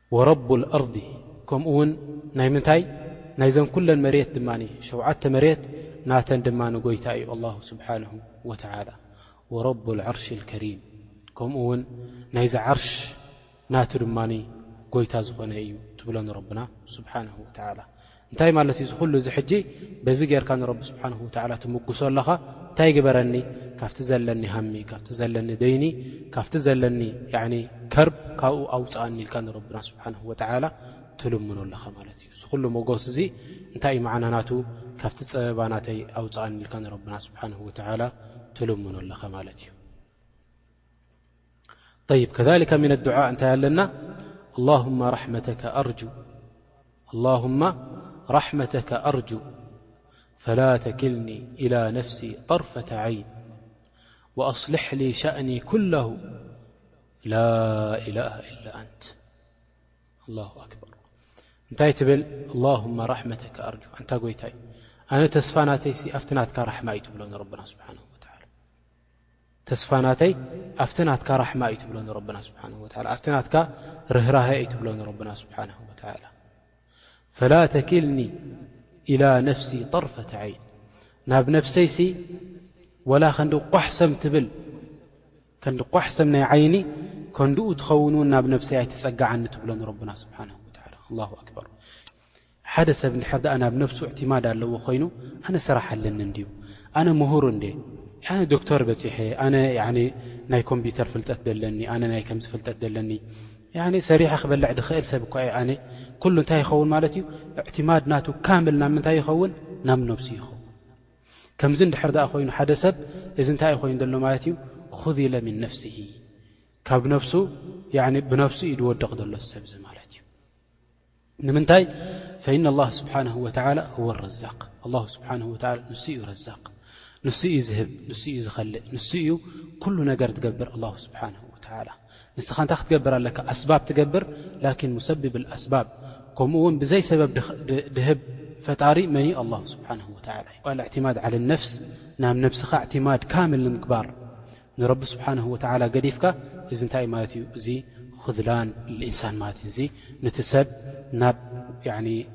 Speaker 1: ወረቡ ኣልኣርዲ ከምኡ ውን ናይ ምንታይ ናይዘን ኩለን መሬት ድማ ሸውዓተ መሬት ናተን ድማ ጎይታ እዩ ኣላሁ ስብሓንሁ ወተዓላ ወረቡ ኣልዓርሽ ኣልከሪም ከምኡ ውን ናይዚ ዓርሽ ናቱ ድማ ጎይታ ዝኾነ እዩ ትብሎ ንረብና ስብሓንሁ ወተዓላ እንታይ ማለት እዩ እዚ ኩሉ እዚ ሕጂ በዚ ጌርካ ንረቢ ስብሓንሁ ወተዓላ ትምጉሶ ኣለኻ እንታይ ግበረኒ ካብቲ ዘለኒ ሃሚ ካብቲ ዘለኒ ደይኒ ካብቲ ዘለኒ ያዕኒ ከርብ ካብኡ ኣውጽኣኒ ኢልካ ንረብና ስብሓንሁ ወተዓላ ትልምኖ ኣለኻ ማለት እዩ እዚ ኩሉ መጎስ እዚ እንታይ እዩ መዓና ናቱ ካብቲ ጸበባ ናተይ ኣውጽኣኒ ኢልካ ንረብና ስብሓንሁ ወተዓላ ትልምኖ ኣለኻ ማለት እዩ እዩከካ ኣእ እንታይ ኣለና اللهم رحمتكأراللهم رحمتك أرجو فلا تكلني إلى نفسي طرفة عين وأصلحلي شأني كله لا إله إلا أنت الله أكبر نتي تبل اللهم رحمتك أرجوأنت يتي أنا تسفىنت أفتنتك رحمة ي تبلن ربنا سبحانه ተስፋ ናተይ ኣብቲ ናትካ ራሕማ እዩ ትብሎ ንረብና ስብሓን ወላ ኣብቲ ናትካ ርህራሀ እዩ ትብሎ ንረብና ስብሓን ወላ ፈላ ተኪልኒ ኢላ ነፍሲ ጠርፈት ዓይን ናብ ነፍሰይሲ ወላ ከንዲ ቋሕሰም ትብል ከንዲ ቋሕሰም ናይ ዓይኒ ከንድኡ ትኸውን እውን ናብ ነፍሰይ ኣይትፀጋዓኒ ትብሎ ንረብና ስብሓን ወላ ኣላ ኣክበር ሓደ ሰብ እንድሕር ደኣ ናብ ነብሱ እዕቲማድ ኣለዎ ኮይኑ ኣነ ስራሕ ኣለኒ እንድዩ ኣነ ምሁር እንዴ ኣነ ዶክተር በጺሐ ኣነ ያኒ ናይ ኮምብዩተር ፍልጠት ደለኒ ኣነ ናይ ከምዚ ፍልጠት ደለኒ ያኒ ሰሪሐ ክበልዕ ድኸእል ሰብ እኳ እየ ኣነ ኩሉ እንታይ ይኸውን ማለት እዩ እዕቲማድ ናቱ ካምል ናብ ምንታይ ይኸውን ናብ ነብሱ ይኸውን ከምዚ እንድሕር ደኣ ኮይኑ ሓደ ሰብ እዚ እንታይ እዩ ኮይኑ ዘሎ ማለት እዩ ኹዚለ ምን ነፍስሂ ካብ ነብሱ ያኒ ብነብሱ እዩ ድወድቕ ዘሎ ሰብ እዚ ማለት እዩ ንምንታይ ፈኢነ ላ ስብሓን ወተላ ህወ ረዛቅ ኣላ ስብሓን ወላ ንሱ እዩ ረዛቅ ንሱ እዩ ዝህብ ንሱ እዩ ዝኸልእ ንሱ እዩ ኩሉ ነገር ትገብር ኣላ ስብሓን ወተላ ንስኻ እንታይ ክትገብር ኣለካ ኣስባብ ትገብር ላኪን ሙሰብብ ኣስባብ ከምኡ ውን ብዘይ ሰበብ ድህብ ፈጣሪ መን እዩ ኣላ ስብሓን ወላ እዩ ል ኣዕትማድ ዓለ ነፍስ ናብ ነብስኻ ኣዕትማድ ካምል ንምግባር ንረቢ ስብሓነሁ ወተዓላ ገዲፍካ እዚ እንታይ እዩ ማለት እዩ እዚ ኹዝላን ልኢንሳን ማለት እዩ እዚ ንቲ ሰብ ናብ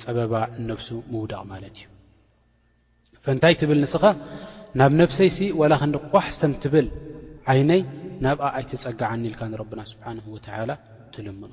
Speaker 1: ፀበባ ነብሱ ምውዳቕ ማለት እዩ ፈንታይ ትብል ንስኻ ናብ ነብሰይሲ ዋላ ክንዲ ቋሕ ሰም ትብል ዓይነይ ናብኣ ኣይትፀጋዓኒ ኢልካ ንረብና ስብሓንሁ ወተዓላ ትልምኖ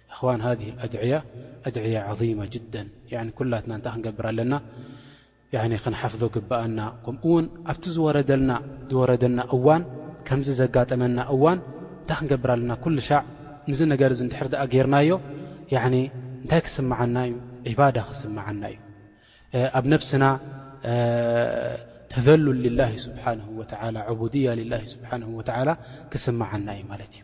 Speaker 1: እኽዋን ሃዚህ ኣድዕያ ኣድዕያ ዓዚማ ጅደን ያኒ ኩላትና እንታይ ክንገብር ኣለና ያኒ ክንሓፍዞ ግበኣና ከምኡ ውን ኣብቲ ዝወረደልና ዝወረደና እዋን ከምዚ ዘጋጠመና እዋን እንታይ ክንገብር ኣለና ኩሉ ሻዕ ንዚ ነገር እዚ እንድሕር ድኣ ጌርናዮ ያኒ እንታይ ክስምዓና እዩ ዒባዳ ክስምዓና እዩ ኣብ ነብስና ተዘሉ ልላ ስብሓን ወተላ ዕቡድያ ልላ ስብሓን ወተላ ክስምዓና እዩ ማለት እዩ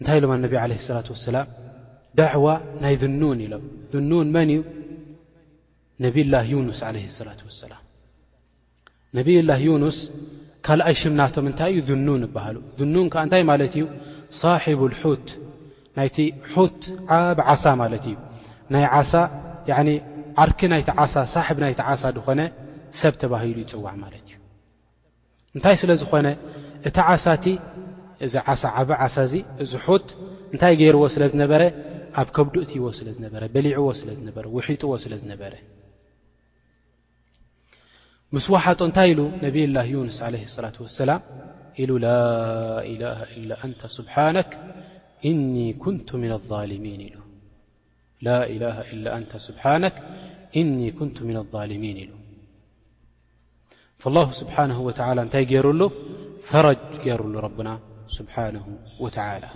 Speaker 1: እንታይ ኢሎም ኣነቢ ዓለ ሰላት ወሰላም ዳዕዋ ናይ ዝኑን ኢሎም ዝኑን መን እዩ ነብላ ዩኑስ ዓለ ሰላት ወሰላም ነብላ ዩኑስ ካልኣይ ሽም ናቶም እንታይ እዩ ዝኑን ይበሃሉ ዝኑን ከዓ እንታይ ማለት እዩ ሳሒቡ ልሑት ናይቲ ሑት ዓብ ዓሳ ማለት እዩ ናይ ዓሳ ዓርኪ ናይቲ ዓሳ ሳሕብ ናይቲ ዓሳ ዝኾነ ሰብ ተባሂሉ ይፅዋዕ ማለት እዩ እንታይ ስለ ዝኾነ እቲ ዓሳቲ እዚ ዓሳ ዓብ ዓሳ እዚ እዚ ሑት እንታይ ገይርዎ ስለ ዝነበረ ኣብ ከብዱ እትይዎ ስለ ዝነበረ በሊዕዎ ስለ ዝነበረ ውሒጥዎ ስለ ዝነበረ ምስ ውሓጦ እንታይ ኢሉ ነብላ ዩንስ ለ ላة وሰላም ኢሉ ላላ ላ ኣንተ ስብሓነክ እኒ ኩንቱ ምና ظልሚን ኢሉ فالله سبحانه وتعالى نتي رل فرج جرل ربنا سبحانه وتعالى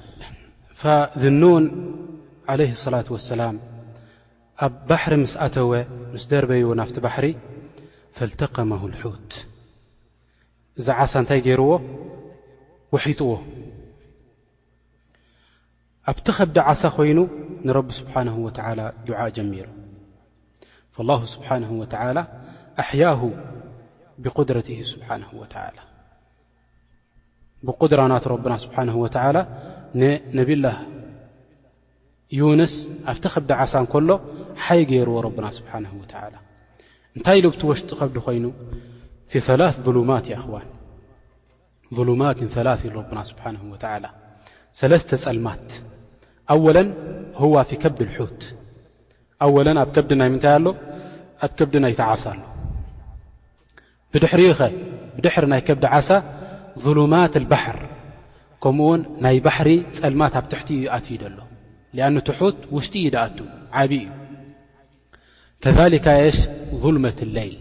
Speaker 1: فذنون عليه الصلاة واسلام أب بحر مسأتو مس درب ي نفت بحر فالتقمه الحت እዚ عሳ تይ ገيرዎ وحطዎ ኣብቲ ከብዲ ዓሳ ኮይኑ ንረቢ ስብሓነሁ ወተዓላ ዱዓእ ጀሚሩ። ፈላሁ ስብሓነሁ ወተዓላ ኣሕያሁ ቢቁድረቲሂ ስብሓነሁ ወተዓላ። ብቁድራ ናቱ ረብና ስብሓነሁ ወተዓላ ንነቢዩላህ ዩንስ ኣብቲ ከብዲ ዓሳ እንከሎ ሓይ ገይርዎ ረብና ስብሓነሁ ወተዓላ። እንታይ ኢሉ ብቲ ወሽጢ ከብዲ ኮይኑ ፊ ሰላስ ዙሉማት ያ እኽዋን። ظሉማት ثላث ኢሉ ረብና ስብሓንሁ ወተዓላ ሰለስተ ጸልማት ኣወለን ህዋ ፊ ከብዲ ልሑት ኣወለን ኣብ ከብዲ ናይ ምንታይ ኣሎ ኣብ ከብዲ ናይ ተዓሳ ኣሎ ብድሕሪኸ ብድሕሪ ናይ ከብዲ ዓሳ ظሉማት ልባሕር ከምኡ ውን ናይ ባሕሪ ጸልማት ኣብ ትሕቲ እዩ ኣትዩ ደሎ ሊኣኑ ትሑት ውሽጢ እዩ ደኣቱ ዓብዪ እዩ ከዛሊካ የሽ ዙልመት ለይል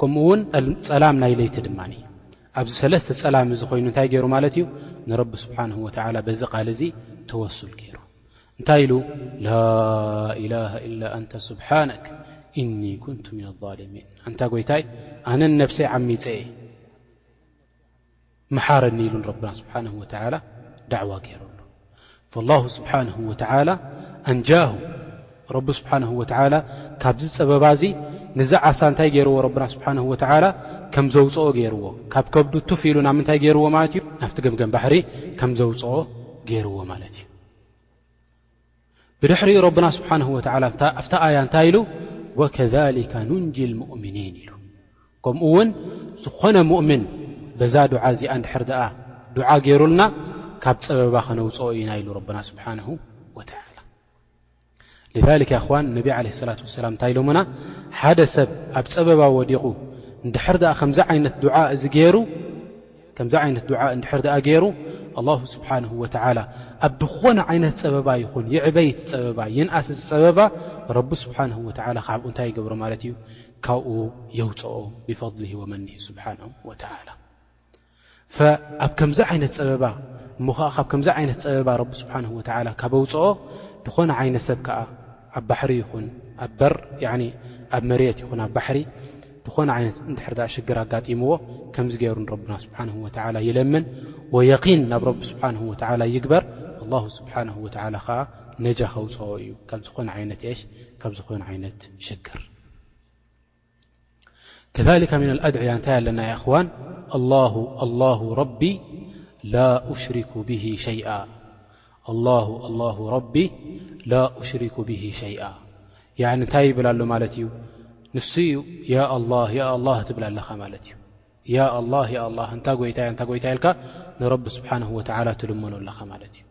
Speaker 1: ከምኡ ውን ፀላም ናይ ለይቲ ድማ ኣብዚ ሰለስተ ፀላም እዚ ኮይኑ እንታይ ገይሩ ማለት እዩ ንረቢ ስብሓን ወተላ በዚ ቃል እዚ ተወሱል ገይሩ እንታይ ኢሉ ላኢላሃ ኢላ ኣንተ ስብሓነክ እኒ ኩንቱ ምን ኣልሚን ኣንታ ጎይታይ ኣነን ነብሰይ ዓሚፀ እየ መሓረኒ ኢሉ ንረብና ስብሓን ወተላ ዳዕዋ ገይረሉ ላሁ ስብሓን ወተላ ኣንጃሁ ረቢ ስብሓን ወተላ ካብዚ ፀበባ እዚ ንዚ ዓሳ እንታይ ገይርዎ ረብና ስብሓን ወተላ ከም ዘውፅኦ ገይርዎ ካብ ከብዱ ቱፍ ኢሉ ናብ ምንታይ ገይርዎ ማለት እዩ ናብቲ ገምገም ባሕሪ ከም ዘውፅኦ ገይርዎ ማለት እዩ ብድሕሪኡ ረብና ስብሓንሁ ወተዓላ ኣብታ ኣያ እንታይ ኢሉ ወከሊካ ኑንጂ ልሙእምኒን ኢሉ ከምኡ እውን ዝኾነ ሙእምን በዛ ዱዓ እዚኣ እንድሕር ደኣ ዱዓ ገይሩልና ካብ ፀበባ ከነውፅኦ ኢና ኢሉ ረብና ስብሓንሁ ወተዓላ ልሊክ ኣኽዋን ነቢ ዓለ ሰላት ወሰላም እንታይ ኢሎምና ሓደ ሰብ ኣብ ፀበባ ወዲቑ እንድሕር ደኣ ከምዚ ዓይነት ዱዓ እዚ ገይሩ ከምዚ ዓይነት ዱዓ እንድሕር ደኣ ገይሩ ኣላሁ ስብሓንሁ ወተዓላ ኣብ ዝኾነ ዓይነት ፀበባ ይኹን ይዕበይ እቲ ፀበባ ይንኣስ እቲ ፀበባ ረቢ ስብሓንሁ ወተዓላ ካብኡ እንታይ ይገብሮ ማለት እዩ ካብኡ የውፅኦ ብፈضሊሂ ወመኒሂ ስብሓንሁ ወተዓላ ፈኣብ ከምዚ ዓይነት ፀበባ እሞ ከዓ ካብ ከምዚ ዓይነት ፀበባ ረቢ ስብሓንሁ ወተዓላ ካብ ኣውፅኦ ዝኾነ ዓይነት ሰብ ከዓ ኣብ ባሕሪ ይኹን ኣብ በር ያዕኒ ኣብ መሬት ይኹን ኣብ ባሕሪ ዝኾነ ዓይነት እንድሕር ድኣ ሽግር ኣጋጢምዎ ከምዚ ገይሩ ንረብና ስብሓንሁ ወተዓላ ይለምን ወየቒን ናብ ረቢ ስብሓንሁ ወተዓላ ይግበር ኣላሁ ስብሓንሁ ወተዓላ ኸዓ ነጃ ከውፅኦ እዩ ካብ ዝኾነ ዓይነት ኤሽ ካብ ዝኾነ ዓይነት ሽግር ከሊካ ምና ኣድዕያ እንታይ ኣለና ይኣኽዋን ኣላሁ ኣላሁ ረቢ ላ ሽሪኩ ብ ሸይኣ ኣላሁ ኣላሁ ረቢ ላ ሽሪኩ ብሂ ሸይኣ ያዕኒ እንታይ ይብል ኣሎ ማለት እዩ ንሱ እዩ ያ ኣላ ያ ኣላ ትብል ኣለኻ ማለት እዩ ያ ኣላ ያ ኣላ እንታ ጎይታ እያ እንታ ጎይታ ኢልካ ንረቢ ስብሓን ወተዓላ ትልመኖ ኣለኻ ማለት እዩ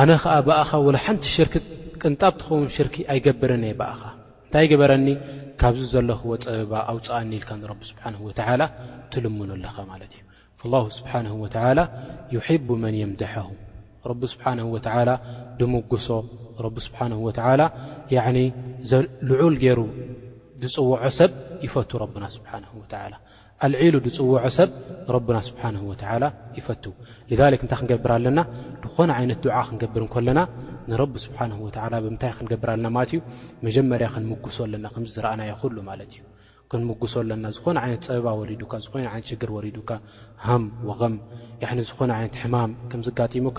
Speaker 1: ኣነ ኸኣ ብኣኻ ወላ ሓንቲ ሽርክ ቅንጣብ ትኸውን ሽርኪ ኣይገብርን እየ ብኣኻ እንታይ ግበረኒ ካብዚ ዘለኽዎ ጸበባ ኣውጽኣኒ ኢልካ ንረቢ ስብሓን ወተዓላ ትልምኑ ኣለኻ ማለት እዩ ላሁ ስብሓን ወተዓላ ዩሕቡ መን የምድሐሁ ረቢ ስብሓን ወተዓላ ድምጉሶ ረቢ ስብሓን ወተዓላ ያዕኒ ዘልዑል ገይሩ ዝጽውዖ ሰብ ይፈቱ ረብና ስብሓን ወተዓላ ኣልዒሉ ዝጽውዖ ሰብ ረብና ስብሓነሁ ወተዓላ ይፈቱ። ሊዛሊክ እንታይ ክንገብር ኣለና? ዝኾነ ዓይነት ዱዓ ክንገብር እንከለና ንረቢ ስብሓነሁ ወተዓላ ብምንታይ ክንገብር ኣለና ማለት እዩ? መጀመርያ ክንምጉሶ ኣለና ከምዚ ዝረኣናዮ ኩሉ ማለት እዩ። ክንምጉሶ ኣለና ዝኾነ ዓይነት ጸበባ ወሪዱካ፣ ዝኾነ ዓይነት ሽግር ወሪዱካ፣ ሃም ወገም ያዕኒ ዝኾነ ዓይነት ሕማም ከምዚ ኣጋጢሙካ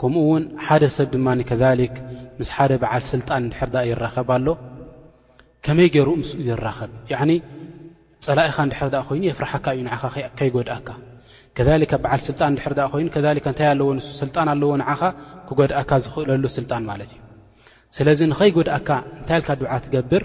Speaker 1: ከምኡ ውን ሓደ ሰብ ድማ ከሊክ ምስ ሓደ በዓል ስልጣን እንድሕር ዳኣ ይራኸብ ኣሎ ከመይ ገይሩ ምስኡ ይራኸብ ያኒ ፀላኢኻ እንድሕር ዳኣ ኮይኑ የፍርሓካ እዩ ንዓኻ ከይጎድኣካ ከሊክ ኣብ በዓል ስልጣን እንድሕር ዳኣ ኮይኑ ከሊክ እንታይ ኣለዎ ንሱ ስልጣን ኣለዎ ንዓኻ ክጎድኣካ ዝኽእለሉ ስልጣን ማለት እዩ ስለዚ ንኸይጎድኣካ እንታይ ኢልካ ድዓ ትገብር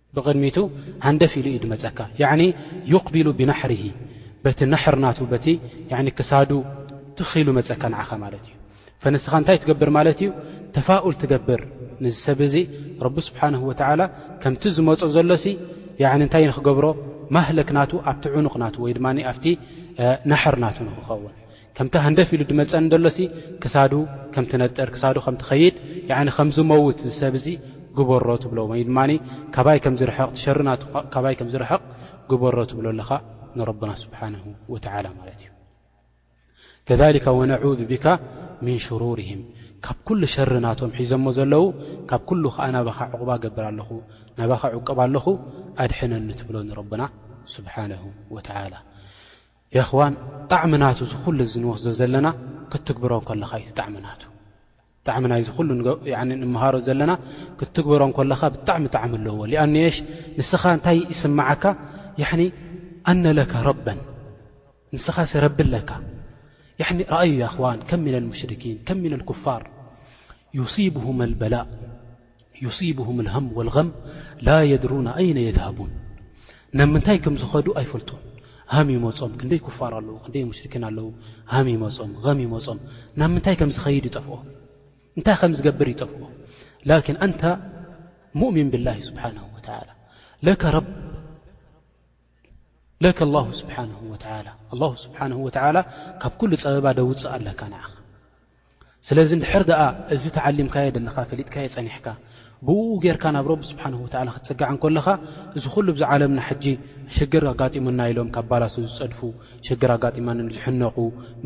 Speaker 1: ብቕድሚቱ ሃንደፍ ኢሉ እዩ ድመጸካ ያኒ ዩቅቢሉ ብናሕሪሂ በቲ ናሕር ናቱ በቲ ያኒ ክሳዱ ትኽ ኢሉ መጸካ ንዓኻ ማለት እዩ ፈንስኻ እንታይ ትገብር ማለት እዩ ተፋኡል ትገብር ንዚ ሰብ እዚ ረቢ ስብሓንሁ ወተዓላ ከምቲ ዝመጾ ዘሎሲ ያኒ እንታይ ንኽገብሮ ማህለክ ናቱ ኣብቲ ዕኑቕ ናቱ ወይ ድማ ኣብቲ ናሕር ናቱ ንኽኸውን ከምቲ ሃንደፍ ኢሉ ድመጸኒ ደሎሲ ክሳዱ ከም ትነጥር ክሳዱ ከም ትኸይድ ያዕኒ ከም ዝመውት እዚ ሰብ እዚ ግበሮ ትብሎ ወይ ድማ ካባይ ከም ዝርሕቕ እቲ ሸሪ ናቱ ካባይ ከም ዝርሕቕ ግበሮ ትብሎ ኣለኻ ንረብና ስብሓነሁ ወተዓላ ማለት እዩ ከዛሊከ ወነዑዙ ቢካ ሚን ሽሩርህም ካብ ኩሉ ሸሪ ናቶም ሒዞሞ ዘለዉ ካብ ኩሉ ከዓ ናባኻ ዕቑባ ገብር ኣለኹ ናባኻ ዕቅብ ኣለኹ ኣድሕነኒ ትብሎ ንረብና ስብሓነሁ ወተዓላ የሕዋን ጣዕሚ ናቱ እዚ ኩሉ እዚ ንወስዶ ዘለና ክትግብሮ እንከለኻ እዩ እቲ ጣዕሚ ናቱ ጣዕሚ ናይ እዚ ኩሉ ያኒ ንመሃሮ ዘለና ክትግብሮ እንከለኻ ብጣዕሚ ጣዕሚ ኣለዎ ሊኣኑ የሽ ንስኻ እንታይ ይስምዓካ ያኒ ኣነ ለካ ረበን ንስኻ ሲ ረቢ ኣለካ ያኒ ረኣዩ የሕዋን ከም ምነል ሙሽርኪን ከም ምነል ኩፋር ዩሲብሁም ኣልበላእ ዩሲብሁም ኣልሃም ወልገም ላ የድሩና ኣይነ የዝሃቡን ናብ ምንታይ ከም ዝኸዱ ኣይፈልጡን ሃም ይመፆም ክንደይ ኩፋር ኣለዉ ክንደይ ሙሽርኪን ኣለዉ ሃም ይመፆም ም ይመፆም ናብ ምንታይ ከም ዝኸይድ ይጠፍኦ እንታይ ከም ዝገብር ይጠፍኦ ላኪን ኣንታ ሙእሚን ብላሂ ስብሓን ወተላ ለካ ረብ ለከ ኣላሁ ስብሓን ወተላ ኣላ ስብሓን ወተላ ካብ ኩሉ ፀበባ ደውፅእ ኣለካ ንዓኻ ስለዚ ንድሕር ደኣ እዚ ተዓሊምካዮ ዘለኻ ፈሊጥካዮ ፀኒሕካ ብእኡ ጌርካ ናብ ረቢ ስብሓን ወተላ ክትፅጋዕ እንከለኻ እዚ ኩሉ ብዚ ዓለምና ሕጂ ሽግር ኣጋጢሙና ኢሎም ካብ ባላሶ ዝፀድፉ ሽግር ኣጋጢማንን ዝሕነቑ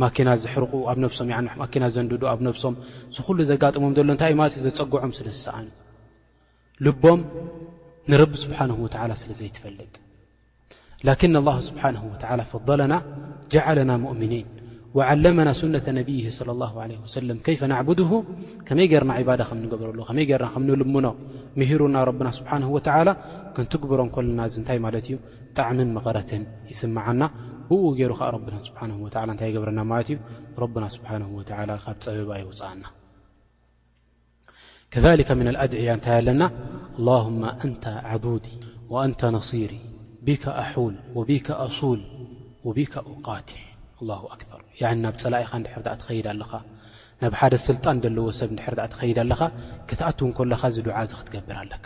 Speaker 1: ማኪና ዘሕርቑ ኣብ ነብሶም ማኪና ዘንድዱ ኣብ ነብሶም እዚ ኩሉ ዘጋጥሞም ዘሎ እንታይ እዩ ማለት እዩ ዘፀግዖም ስለ ዝሰኣኑ ልቦም ንረቢ ስብሓንሁ ወተዓላ ስለ ዘይትፈልጥ ላኪን ኣላ ስብሓንሁ ወተዓላ ፈضለና ጀዓለና ሙእምኒን ወዓለመና ሱነተ ነብይ ስለ ላሁ ለ ወሰለም ከይፈ ናዕቡድሁ ከመይ ገርና ዕባዳ ከም ንገብረሉ ከመይ ገርና ከም ንልምኖ ምሂሩና ረብና ስብሓንሁ ወተዓላ ክንትግብሮ እንኮልና እዚ እንታይ ማለት እዩ ጣዕምን መቐረትን ይስምዓና ብኡ ገይሩ ከዓ ረብና ስብሓንሁ ወተዓላ እንታይ ይገብረና ማለት እዩ ረብና ስብሓንሁ ወተዓላ ካብ ፀበባ የውፅኣና ከሊከ ምና ኣድዕያ እንታይ ኣለና ኣላሁማ ኣንታ ዓዱዲ ወኣንታ ነሲሪ ቢካ ኣሑል ወቢካ ኣሱል ወቢካ ቃትል ኣላ ኣክበር ናብ ፀላኢኻ ንድሕር ዳኣ ትኸይድ ኣለኻ ናብ ሓደ ስልጣን ዘለዎ ሰብ ንድሕር ዳኣ ትኸይድ ኣለኻ ክትኣትው ከለኻ እዚ ዱዓ እዚ ክትገብር ኣለካ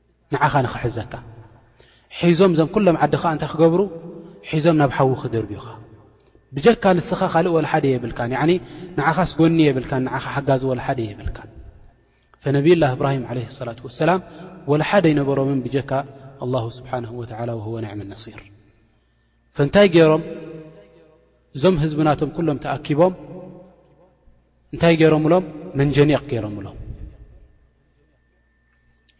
Speaker 1: ንዓኻ ንኽሕዘካ ሒዞም እዞም ኩሎም ዓዲ ኸዓ እንታይ ክገብሩ ሒዞም ናብ ሓዊ ክድርብዩኻ ብጀካ ንስኻ ካልእ ወላ ሓደ የብልካን ኒ ንዓኻስ ጎኒ የብልካን ንዓኻ ሓጋዚ ወላ ሓደ የብልካን ፈነብይ ላ እብራሂም ዓለ ሰላት ወሰላም ወላ ሓደ ኣይነበሮምን ብጀካ ኣላሁ ስብሓን ወተላ ወህወ ንዕሚ ነሲር ፈእንታይ ገይሮም እዞም ህዝብናቶም ኩሎም ተኣኪቦም እንታይ ገይሮምሎም መንጀኒቕ ገይሮምሎም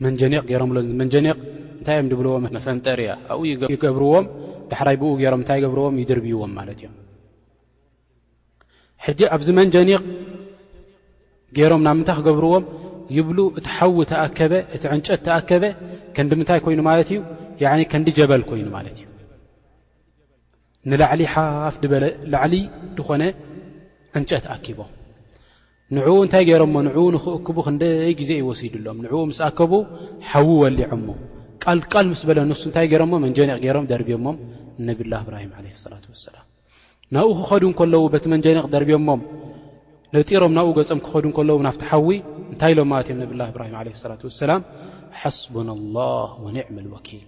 Speaker 1: መንጀኒቕ ገይሮምሎ መንጀኒቕ እንታይ እዮም ድብልዎ መፈንጠር እያ ኣብኡ ይገብርዎም ዳሕራይ ብኡ ገይሮም እንታይ ይገብርዎም ይድርብይዎም ማለት እዮም ሕጂ ኣብዚ መንጀኒቕ ገይሮም ናብ ምንታይ ክገብርዎም ይብሉ እቲ ሓዊ ተኣከበ እቲ ዕንጨት ተኣከበ ከንዲ ምንታይ ኮይኑ ማለት እዩ ከንዲ ጀበል ኮይኑ ማለት እዩ ንላዕሊ ሓፍ ድበለ ላዕሊ ዝኾነ ዕንጨት ኣኪቦም ንዕኡ እንታይ ገይሮሞ ንዕኡ ንኽእክቡ ክንደይ ግዜ እዩ ወሲድሎም ንዕኡ ምስ ኣከቡ ሓዊ ወሊዖሞ ቃልቃል ምስ በለ ንሱ እንታይ ገይሮሞ መንጀኒቕ ገይሮም ደርብዮሞም ንነብላ እብራሂም ዓለ ሰላት ወሰላም ናብኡ ክኸዱ እንከለዉ በቲ መንጀኒቕ ደርብዮሞም ነጢሮም ናብኡ ገጾም ክኸዱ እንከለዉ ናብቲ ሓዊ እንታይ ኢሎም ማለት እዮም ነብላ እብራሂም ዓለ ሰላት ወሰላም ሓስቡና ላህ ወኒዕም ልወኪል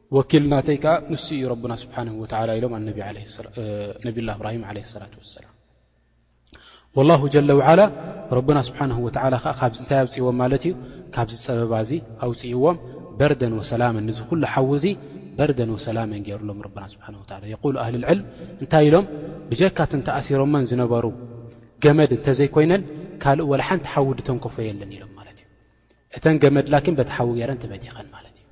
Speaker 1: ወኪል ናተይ ከኣ ንሱ እዩ ረብና ስብሓን ወተላ ኢሎም ኣነቢ ላ እብራሂም ለ ሰላት ወሰላም ላሁ ጀለ ውዓላ ረብና ስብሓን ወተላ ከዓ ካብዚ እንታይ ኣውፅእዎም ማለት እዩ ካብዚ ፀበባ እዚ ኣውፅእዎም በርደን ወሰላምን ንዚ ኩሉ ሓዊ እዚ በርደን ወሰላምን ገይሩሎም ረብና ስብሓን ወላ የቁሉ ኣህል ልዕልም እንታይ ኢሎም ብጀካ ትንተ ኣሲሮመን ዝነበሩ ገመድ እንተዘይኮይነን ካልእ ወላ ሓንቲ ሓዊ ድተንከፎ የለን ኢሎም ማለት እዩ እተን ገመድ ላኪን በቲ ሓዊ ገይረን ተበቲኸን ማለት እዩ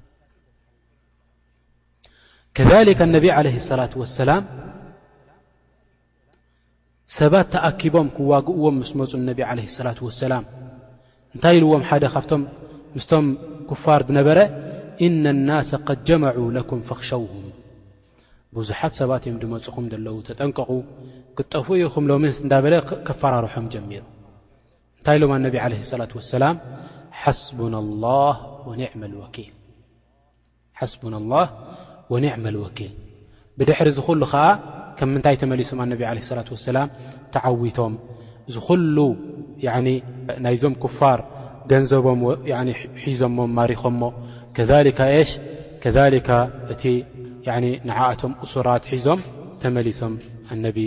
Speaker 1: ከሊከ ነቢ ዓለ ሰላት ወሰላም ሰባት ተኣኪቦም ክዋግእዎም ምስ መፁ ነቢ ዓለ ሰላት ወሰላም እንታይ ኢልዎም ሓደ ካብቶም ምስቶም ኩፋር ዝነበረ እነ ናሰ ቐድ ጀመዑ ለኩም ፈኽሸውሁም ብዙሓት ሰባት እዮም ድመፁኹም ዘለዉ ተጠንቀቑ ክጠፍኡ ኢኹም ሎምስ እንዳበለ ከፈራርሖም ጀሚሩ እንታይ ኢሎም ኣነቢ ዓለ ሰላት ወሰላም ሓስቡና ላህ ወኒዕመ ልወኪል ብድሕሪ እዚ ኹሉ ኸዓ ከም ምንታይ ተመሊሶም ኣነቢ ዓለ ሰላት ወሰላም ተዓዊቶም እዚ ኹሉ ናይዞም ክፋር ገንዘቦም ሒዞሞ ማሪኾሞ ከሊካ ሽ ከሊካ እቲ ንዓእቶም እሱራት ሒዞም ተመሊሶም ኣነቢ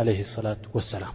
Speaker 1: ዓለ ሰላት ወሰላም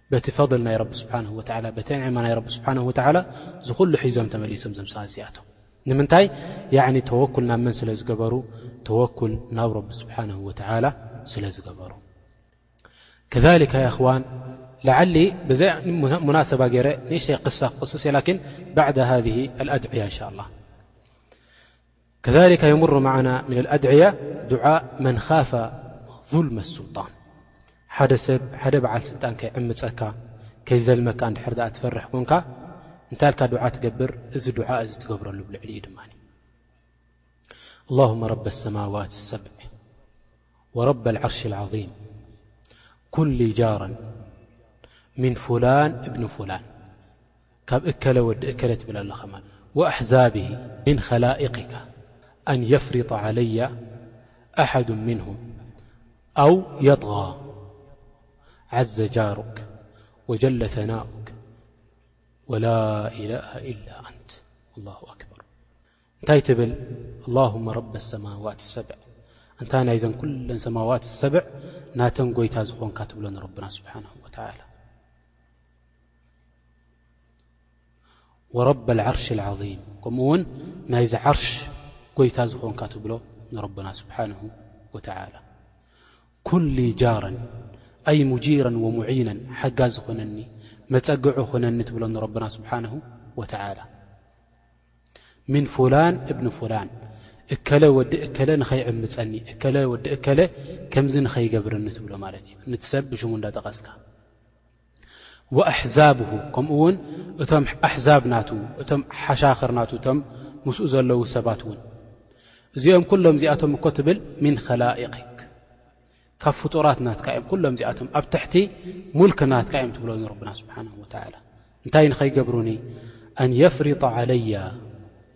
Speaker 1: በቲ ፈድል ናይ ረቢ ስብሓነሁ ወተዓላ በቲ ኒዕማ ናይ ረቢ ስብሓነሁ ወተዓላ እዚ ኩሉ ሒዞም ተመሊሶም እዞም ሰባት እዚኣቶም። ንምንታይ? ያዕኒ ተወኩል ናብ መን ስለ ዝገበሩ? ተወኩል ናብ ረቢ ስብሓነሁ ወተዓላ ስለ ዝገበሩ። ከዛሊከ ያ እኽዋን ለዓሊ በዚ ሙናሰባ ገይረ ንእሽተይ ቅሳ ክቕስስ እየ ላኪን ባዕዳ ሃዚህ ኣድዕያ እንሻ ኣላህ። كذلك يمر معن من الأድعية دعء من خاف ظلم السلطان س بعل سلጣن يعمፀك يዘلم فርح كن ታ ل دع تقبر دع ብرሉ ل اللهم رب السموات السب ورب العرش العظيم كل جارا من فلان بن فلان ك كل و كل تبل ل وأحزابه من خلائقك أن يفرط علي أحد منهم أو يطغى عز جارك وجل ثناؤك ولا إله إلا أنت الله أكبر نتي تبل اللهم رب السماوات سبع أنت ن ن كل سماوات اسبع نتن يت زنك تبلنربنا سبحانه وتعال ወረብ ዓርሽ ዓም ከምኡ ውን ናይዚ ዓርሽ ጎይታ ዝኾንካ ትብሎ ንረብና ስብሓን ወተላ ኩሊ ጃረን ኣይ ሙጂረን ወሙዒነን ሓጋ ዝኾነኒ መፀግዒ ኾነኒ ትብሎ ንረብና ስብሓን ወተላ ምን ፉላን እብኒ ፉላን እከለ ወዲ እከለ ንኸይዕምፀኒ እከለ ወዲ እከለ ከምዚ ንኸይገብርኒ ትብሎ ማለት እዩ ንትሰብ ብሽሙ እንዳጠቐስካ ወኣሕዛብሁ ከምኡ ውን እቶም ኣሕዛብ ናቱ እቶም ሓሻኽር ናቱ እቶም ምስኡ ዘለዉ ሰባት ውን እዚኦም ኩሎም እዚኣቶም እኮ ትብል ምን ኸላኢክ ካብ ፍጡራት ናትካ እዮም ኩሎም እዚኣቶም ኣብ ትሕቲ ሙልክ ናትካ እዮም ትብሎ ንረብና ስብሓን ወላ እንታይ ንኸይገብሩኒ ኣን የፍርጣ ዓለያ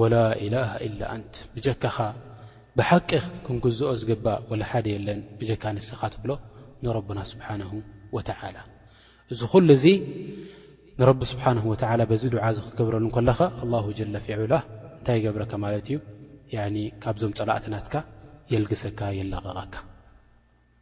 Speaker 1: ወላ ኢላሃ ኢላ ኣንት ብጀካኻ ብሓቂ ክንግዝኦ ዝግባእ ወላ ሓደ የለን ብጀካ ንስኻ ትብሎ ንረብና ስብሓነሁ ወተዓላ እዚ ኩሉ እዚ ንረቢ ስብሓነሁ ወተዓላ በዚ ዱዓ እዚ ክትገብረሉ ከለኻ ኣላሁ ጀለ ፊዑላ እንታይ ይገብረካ ማለት እዩ ካብዞም ፀላእትናትካ የልግሰካ የላቐቐካ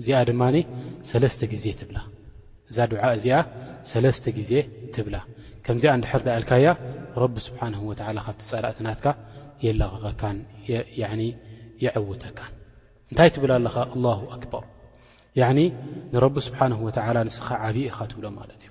Speaker 1: እዚኣ ድማ ሰለስተ ግዜ ትብላ። እዛ ዱዓ እዚኣ ሰለስተ ግዜ ትብላ። ከምዚኣ እንድሕር ደኣ ኢልካያ ረቢ ስብሓነሁ ወተዓላ ካብቲ ጸላእቲ ናትካ የላቕቐካን ያዕኒ የዕውተካን። እንታይ ትብል ኣለኻ ኣላሁ ኣክበር ያዕኒ ንረቢ ስብሓነሁ ወተዓላ ንስኻ ዓብዪ ኢኻ ትብሎ ማለት እዩ።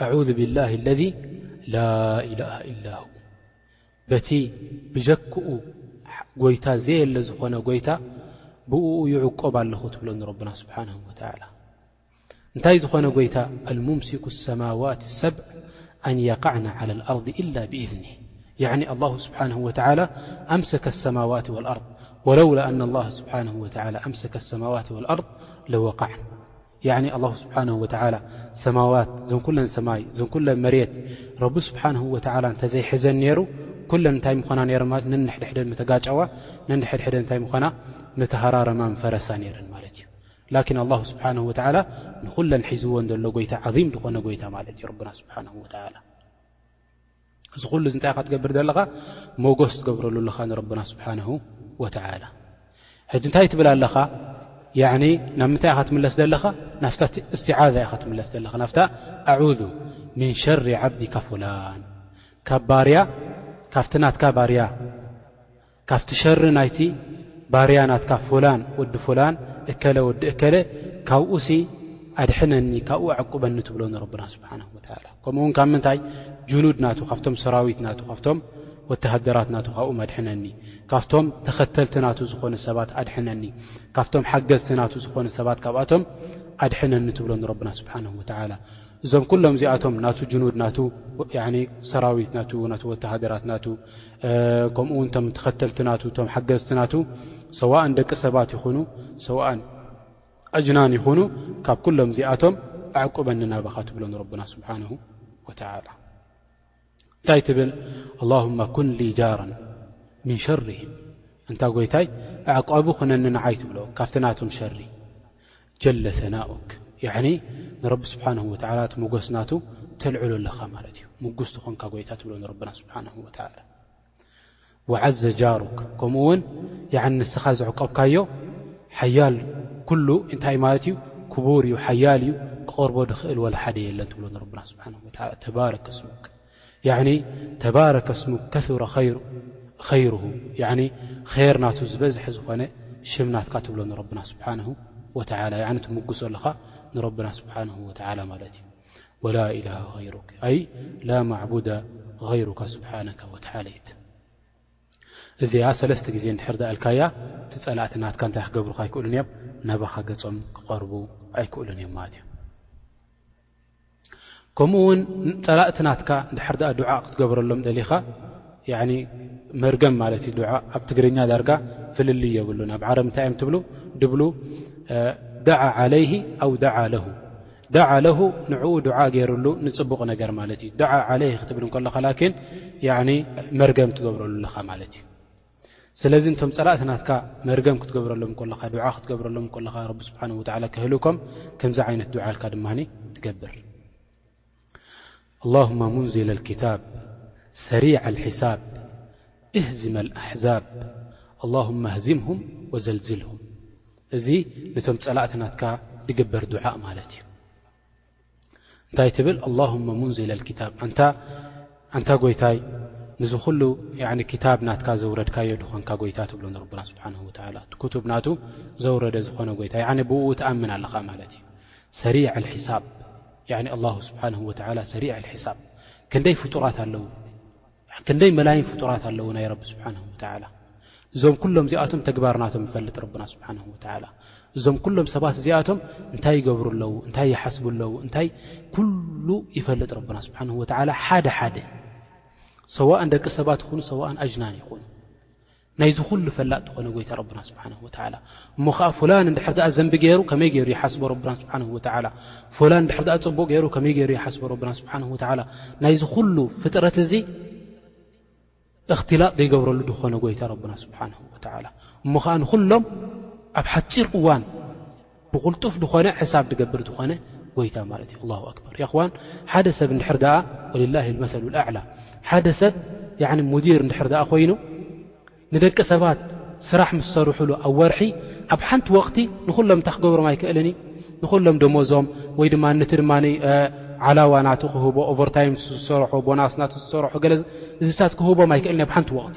Speaker 1: أعوذ بالله الذي لا إله إلا ه بت بجكؤ يت زيل ن يت ب يعقب لخ تلن ربنا سبحانه وتعالى نتي ن يت الممسك السماوات سبع أن يقعن على الأرض إلا بإذنه يعن الله سبحانه وتعالى أمسك السماوات والأرض ولولا أن الله سبحانه وتعلى أمسك السماوات والأرض لوقعن ያኒ ኣላሁ ስብሓነሁ ወተዓላ ሰ ማዋት እዘን ኩለን ሰማይ እዘን ኩለን መሬት ረቢ ስብሓነሁ ወተዓላ እንተዘይሕዘን ነይሩ ኩለን እንታይ ምኾና ነይረን ማለት ነንሕድሕደን ምተጋጨዋ ነንሕድሕደን እንታይ ምኾና ምተሃራረማ ምፈረሳ ነይረን ማለት እዩ ላኪን ኣላሁ ስብሓነሁ ወተዓላ ንኹለን ሒዝዎን ዘሎ ጎይታ ዓዚም ዝኾነ ጎይታ ማለት እዩ ረብና ስብሓነሁ ወተዓላ እዚ ኩሉ እዚ እንታይ ኢኻ ትገብር ዘለኻ ሞጎስ ትገብረሉ ኣለኻ ንረብና ስብሓንሁ ወተላ ሕጂ እንታይ ትብል ኣለኻ ናብ ምንታይ ኢኻ ትምለስ ዘለኻ ናፍታ እስትዓዛ ኢኻ ትምለስ ዘለኻ ናፍታ ኣዑዙ ምን ሸሪ ዓብዲካ ፍላን ካብ ባርያ ካብቲ ናትካ ባርያ ካብቲ ሸሪ ናይቲ ባርያ ናትካ ፉላን ወዲ ፉላን እከለ ወዲ እከለ ካብኡሲ ኣድሕነኒ ካብኡ ኣዕቁበኒ ትብሎ ንረብና ስብሓነሁ ወተዓላ ከምኡ ውን ካብ ምንታይ ጁኑድ ናቱ ካብቶም ሰራዊት ናቱ ካብቶም ወተሃደራት ናቱ ካብኡም ኣድሕነኒ ካብቶም ተኸተልቲ ናቱ ዝኾኑ ሰባት ኣድሕነኒ ካብቶም ሓገዝቲ ናቱ ዝኾኑ ሰባት ካብኣቶም ኣድሕነኒ ትብሎ ንረብና ስብሓነሁ ወተዓላ እዞም ኩሎም እዚኣቶም ናቱ ጅኑድ ናቱ ሰራዊት ናቱ ናቱ ወተሃደራት ናቱ ከምኡ ውን ቶም ተኸተልቲ ናቱ ቶም ሓገዝቲ ናቱ ሰዋእን ደቂ ሰባት ይኹኑ ሰዋእን ኣጅናን ይኹኑ ካብ ኩሎም እዚኣቶም ኣዕቁበኒ ናባኻ ትብሎ ንረብና ስብሓንሁ ወተላ እንታይ ትብል ኣላሁማ ኩን ሊ ጃራን ምን ሸርህም እንታ ጎይታይ ኣዕቋቢ ኹነኒ ንዓይ ትብሎ ካብቲ ናቶም ሸሪ ጀለ ሰናኡክ ያዕኒ ንረቢ ስብሓነሁ ወተዓላ እቲ ሞገስ ናቱ ተልዕሎ ኣለኻ ማለት እዩ ምጉስ ዝኾንካ ጎይታ ትብሎ ንረብና ስብሓነሁ ወተዓላ ወዓዘ ጃሩክ ከምኡ ውን ያዕኒ ንስኻ ዘዕቆብካዮ ሓያል ኩሉ እንታይ እዩ ማለት እዩ ክቡር እዩ ሓያል እዩ ክቐርቦ ድኽእል ወላ ሓደ የለን ትብሎ ንረብና ስብሓነሁ ወተዓላ ተባረከ ስሙክ ያኒ ተባረከ ስሙ ከሱረ ኸይሩሁ ያኒ ኸይር ናቱ ዝበዝሐ ዝኾነ ሽም ናትካ ትብሎ ንረብና ስብሓነሁ ወተዓላ ያኒ ትምጉሶ ኣለኻ ንረብና ስብሓነሁ ወተዓላ ማለት እዩ ወላ ኢላሃ ኸይሩክ ኣይ ላ ማዕቡዳ ኸይሩካ ስብሓነከ ወተዓለይት እዚኣ ሰለስተ ግዜ እንድሕር ዳኣልካያ እቲ ፀላእቲ ናትካ እንታይ ክገብሩካ ኣይክእሉን እዮም ናባኻ ገፆም ክቐርቡ ኣይክእሉን እዮም ማለት እዮም ከምኡ ውን ፀላእቲ ናትካ ድሕር ኣ ዱዓ ክትገብረሎም ደሊኻ መርገም ማለት እዩ ዓ ኣብ ትግርኛ ዳርጋ ፍልል የብሉን ኣብ ዓረብ እንታይ እዮም ትብሉ ድብሉ ደዓ ዓለይህ ኣው ደዓ ለሁ ደዓ ለሁ ንዕኡ ዱዓ ገይሩሉ ንፅቡቕ ነገር ማለት እዩ ደዓ ዓለይህ ክትብል ከለኻ ላኪን መርገም ትገብረሉ ኣለኻ ማለት እዩ ስለዚ እንቶም ፀላእቲ ናትካ መርገም ክትገብረሎም ኮለኻ ዱዓ ክትገብረሎም ኮለኻ ረቢ ስብሓን ወተዓላ ከህልኮም ከምዚ ዓይነት ዱዓ ልካ ድማ ትገብር ኣላሁማ ሙንዝለ ልክታብ ሰሪዕ ልሒሳብ እህዝመ ልኣሕዛብ ኣላሁማ ህዝምሁም ወዘልዝልሁም እዚ ነቶም ፀላእቲ ናትካ ዝግበር ዱዓ ማለት እዩ እንታይ ትብል ኣላሁመ ሙንዝለ ልክታብ ኣንታ ጎይታይ ንዚ ኩሉ ክታብ ናትካ ዘውረድካዮ ድኾንካ ጎይታ ትብሎ ንረብና ስብሓን ወላ እቲ ክቱብ ናቱ ዘውረደ ዝኾነ ጎይታ ብእኡ ትኣምን ኣለኻ ማለት እዩ ሰሪዕ ልሒሳብ ኣላ ስብሓን ወላ ሰሪዕ ልሒሳብ ክንደይ ፍጡራት ኣለዉ ክንደይ መላይን ፍጡራት ኣለዉ ናይ ረቢ ስብሓን ወተዓላ እዞም ኩሎም እዚኣቶም ተግባርናቶም ይፈልጥ ረብና ስብሓን ወተላ እዞም ኩሎም ሰባት እዚኣቶም እንታይ ይገብሩ ኣለዉ እንታይ ይሓስቡ ኣለዉ እንታይ ኩሉ ይፈልጥ ረብና ስብሓን ወተላ ሓደ ሓደ ሰዋእን ደቂ ሰባት ይኹኑ ሰዋእን ኣጅናን ይኹኑ ናይዚ ኩሉ ፈላጥ ዝኾነ ጎይታ ረብና ስብሓን ወተዓላ እሞ ከዓ ፉላን እንድሕር ድኣ ዘንቢ ገይሩ ከመይ ገይሩ ይሓስቦ ረብና ስብሓን ወተዓላ ፉላን እንድሕር ድኣ ፅቡቕ ገይሩ ከመይ ገይሩ ይሓስቦ ረብና ስብሓን ወተዓላ ናይዚ ኩሉ ፍጥረት እዚ እኽትላጥ ዘይገብረሉ ድኾነ ጎይታ ረብና ስብሓን ወተዓላ እሞ ከዓ ንኹሎም ኣብ ሓፂር እዋን ብቕልጡፍ ድኾነ ሕሳብ ድገብር ዝኾነ ጎይታ ማለት እዩ ኣላሁ ኣክበር የኽዋን ሓደ ሰብ እንድሕር ደኣ ወልላ ልመሰሉ ኣዕላ ሓደ ሰብ ሙዲር እንድሕር ደኣ ኮይኑ ንደቂ ሰባት ስራሕ ምስ ሰርሑሉ ኣብ ወርሒ ኣብ ሓንቲ ወቕቲ ንኹሎም እንታይ ክገብሮም ኣይክእልን እዩ ንኹሎም ደሞዞም ወይ ድማ ነቲ ድማ ዓላዋ ናቱ ክህቦ ኦቨርታይም ዝሰረሖ ቦናስ ናቱ ዝሰረሖ ገለ እዚታት ክህቦም ኣይክእልን ኣብ ሓንቲ ወቕቲ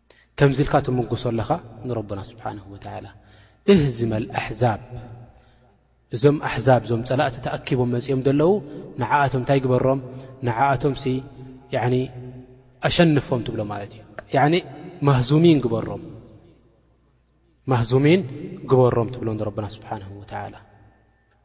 Speaker 1: ከምዚ ኢልካ ትምጉሶ ኣለኻ ንረቡና ስብሓን ወተላ እህዝመል ኣሕዛብ እዞም ኣሕዛብ እዞም ፀላእቲ ተኣኪቦም መፂኦም ዘለዉ ንዓኣቶም እንታይ ግበሮም ንዓኣቶም ሲ ኣሸንፎም ትብሎ ማለት እዩ ማህዙሚን ግበሮም ማህዙሚን ግበሮም ትብሎ ንረቡና ስብሓን ወተላ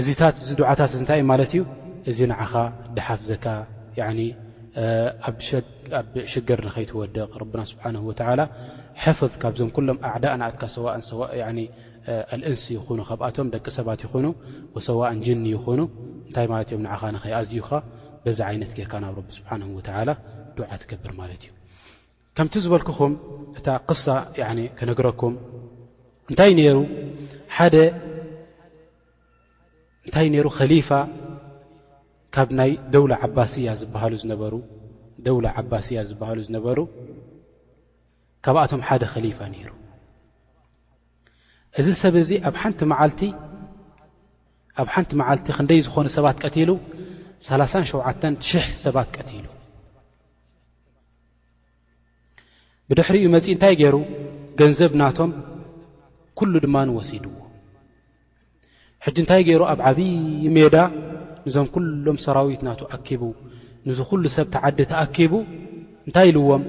Speaker 1: እዚታት እዚ ዱዓታት እዚ እንታይ እዩ ማለት እዩ እዚ ንዓኻ ድሓፍዘካ ያኒ ኣብ ሽግር ንኸይትወድቕ ረብና ስብሓን ወተዓላ ሕፍዝ ካብዞም ኩሎም ኣዕዳእ ንኣትካ ሰዋእን ሰዋእ ያኒ ኣልእንስ ይኹኑ ካብኣቶም ደቂ ሰባት ይኹኑ ወሰዋእን ጅኒ ይኹኑ እንታይ ማለት እዮም ንዓኻ ንኸይኣዝዩኻ በዚ ዓይነት ጌርካ ናብ ረቢ ስብሓን ወተዓላ ዱዓ ትገብር ማለት እዩ ከምቲ ዝበልኩኹም እታ ቅሳ ክነግረኩም እንታይ ነይሩ ሓደ እንታይ ነይሩ ከሊፋ ካብ ናይ ደውላ ዓባስያ ዝበሃሉ ዝነበሩ ደውላ ዓባስያ ዝበሃሉ ዝነበሩ ካብኣቶም ሓደ ከሊፋ ነይሩ እዚ ሰብ እዚ ኣብ ሓንቲ መዓልቲ ኣብ ሓንቲ መዓልቲ ክንደይ ዝኾኑ ሰባት ቀቲሉ 3ሸ ሽሕ ሰባት ቀቲሉ ብድሕሪኡ መፂ እንታይ ገይሩ ገንዘብ ናቶም ኩሉ ድማ ንወሲድዎ ሕጂ እንታይ ገይሩ ኣብ ዓብዪ ሜዳ ንዞም ኩሎም ሰራዊት ናቱ ኣኪቡ ንዝ ኩሉ ሰብ ተዓዲ ተኣኪቡ እንታይ ኢልዎም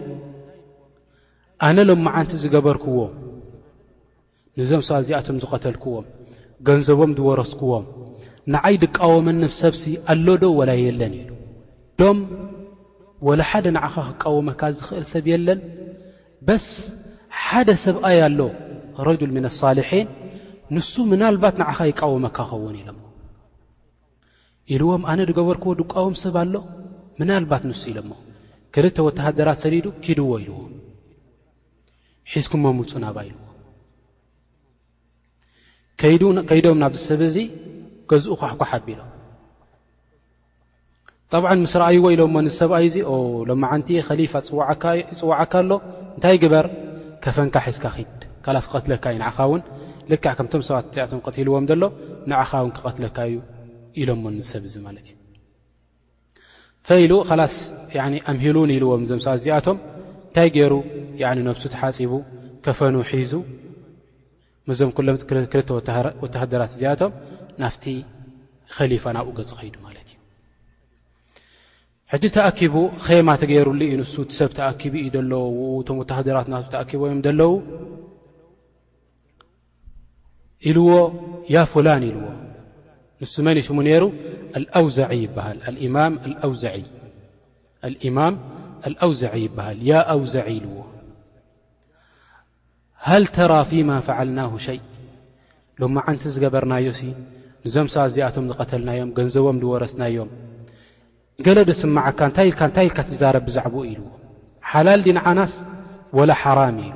Speaker 1: ኣነ ሎመዓንቲ ዝገበርክዎ ንዞም ሰባት እዚኣቶም ዝቐተልክዎም ገንዘቦም ዝወረስክዎም ንዓይ ድቃወመኒ ሰብሲ ኣሎዶ ወላ የለን ኢሉ ዶም ወላ ሓደ ንዓኻ ክቃወመካ ዝኽእል ሰብ የለን በስ ሓደ ሰብኣይ ኣሎ ረጅል ምን ኣሳልሒን ንሱ ምናልባት ንዓኻ ይቃወመካ ኸውን ኢሎሞ ኢልዎም ኣነ ዝገበርክዎ ዝቃወም ሰብ ኣሎ ምናልባት ንሱ ኢሎሞ ክልተ ወተሃደራት ሰዲዱ ኪድዎ ኢልዎ ሒዝኩሞ ምፁ ናባይ ኢልዎ ከይዶም ናብዚ ሰብ እዚ ገዝኡ ኳሕኳሕ ኣቢሎም ጠብዓ ምስ ረኣይዎ ኢሎሞ ንሰብኣይ እዚ ሎማዓንቲ ከሊፋ ይፅዋዓካ ኣሎ እንታይ ግበር ከፈንካ ሒዝካ ኪድ ካላስ ክቐትለካ እዩ ንዓኻ እውን ልክ ከምቶም ሰባት እዚኣቶም ቀትልዎም ዘሎ ንዓኻ እውን ክቐትለካ እዩ ኢሎሞ ንሰብ እዚ ማለት እዩ ፈኢሉ ላስ ኣምሂሉኒ ኢልዎም እዞም ሰ እዚኣቶም እንታይ ገይሩ ነብሱ ተሓፂቡ ከፈኑ ሒዙ ምዞም ሎም ክልተ ወተሃደራት እዚኣቶም ናፍቲ ከሊፋ ናብኡ ገፁ ከይዱ ማለት እዩ ሕጂ ተኣኪቡ ኼማ ተገይሩሉ እዩ ንሱ እቲ ሰብ ተኣኪቡ እዩ ደለዎ እቶም ወተሃደራት ና ተኣኪቦ እዮም ደለዉ ኢልዎ ያ ፍላን ኢልዎ ንሱ መን ሽሙ ነይሩ ኣውዛዒ ይበሃል ኣማም ኣውዛዒ ይበሃል ያ ኣውዛዒ ኢልዎ ሃል ተራ ፊማ ፈዓልና ሸይ ሎማ ዓንቲ ዝገበርናዮ ሲ ንዞም ሰባ እዚኣቶም ዝቐተልናዮም ገንዘቦም ዝወረስናዮም ገለ ዶ ስማዓካ እታይ ኢልካ እንታይ ኢልካ ትዛረብ ብዛዕባኡ ኢልዎ ሓላል ዲንዓናስ ወላ ሓራም ኢሉ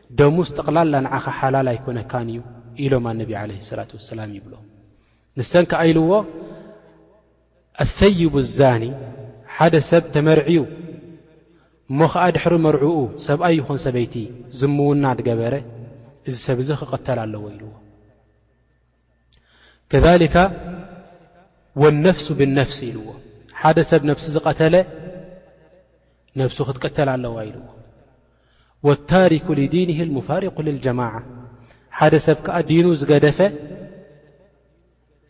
Speaker 1: ደሙስ ጠቕላላ ንዓኻ ሓላል ኣይኮነካን እዩ ኢሎም ኣነቢ ዓለህ ሰላት ወሰላም ይብሎ ንሰን ከኣ ኢልዎ ኣሰይቡ ዛኒ ሓደ ሰብ ተመርዕዩ እሞ ኸኣ ድሕሪ መርዑኡ ሰብኣይ ይኹን ሰበይቲ ዝምውና ድገበረ እዚ ሰብ እዚ ክቐተል ኣለዎ ኢልዎ ከሊካ ወነፍሱ ብነፍሲ ኢልዎ ሓደ ሰብ ነፍሲ ዝቐተለ ነፍሱ ክትቀተል ኣለዋ ኢልዎ ወታሪኩ ልዲን ሙፋሪኩ ልልጀማዓ ሓደ ሰብ ከዓ ዲኑ ዝገደፈ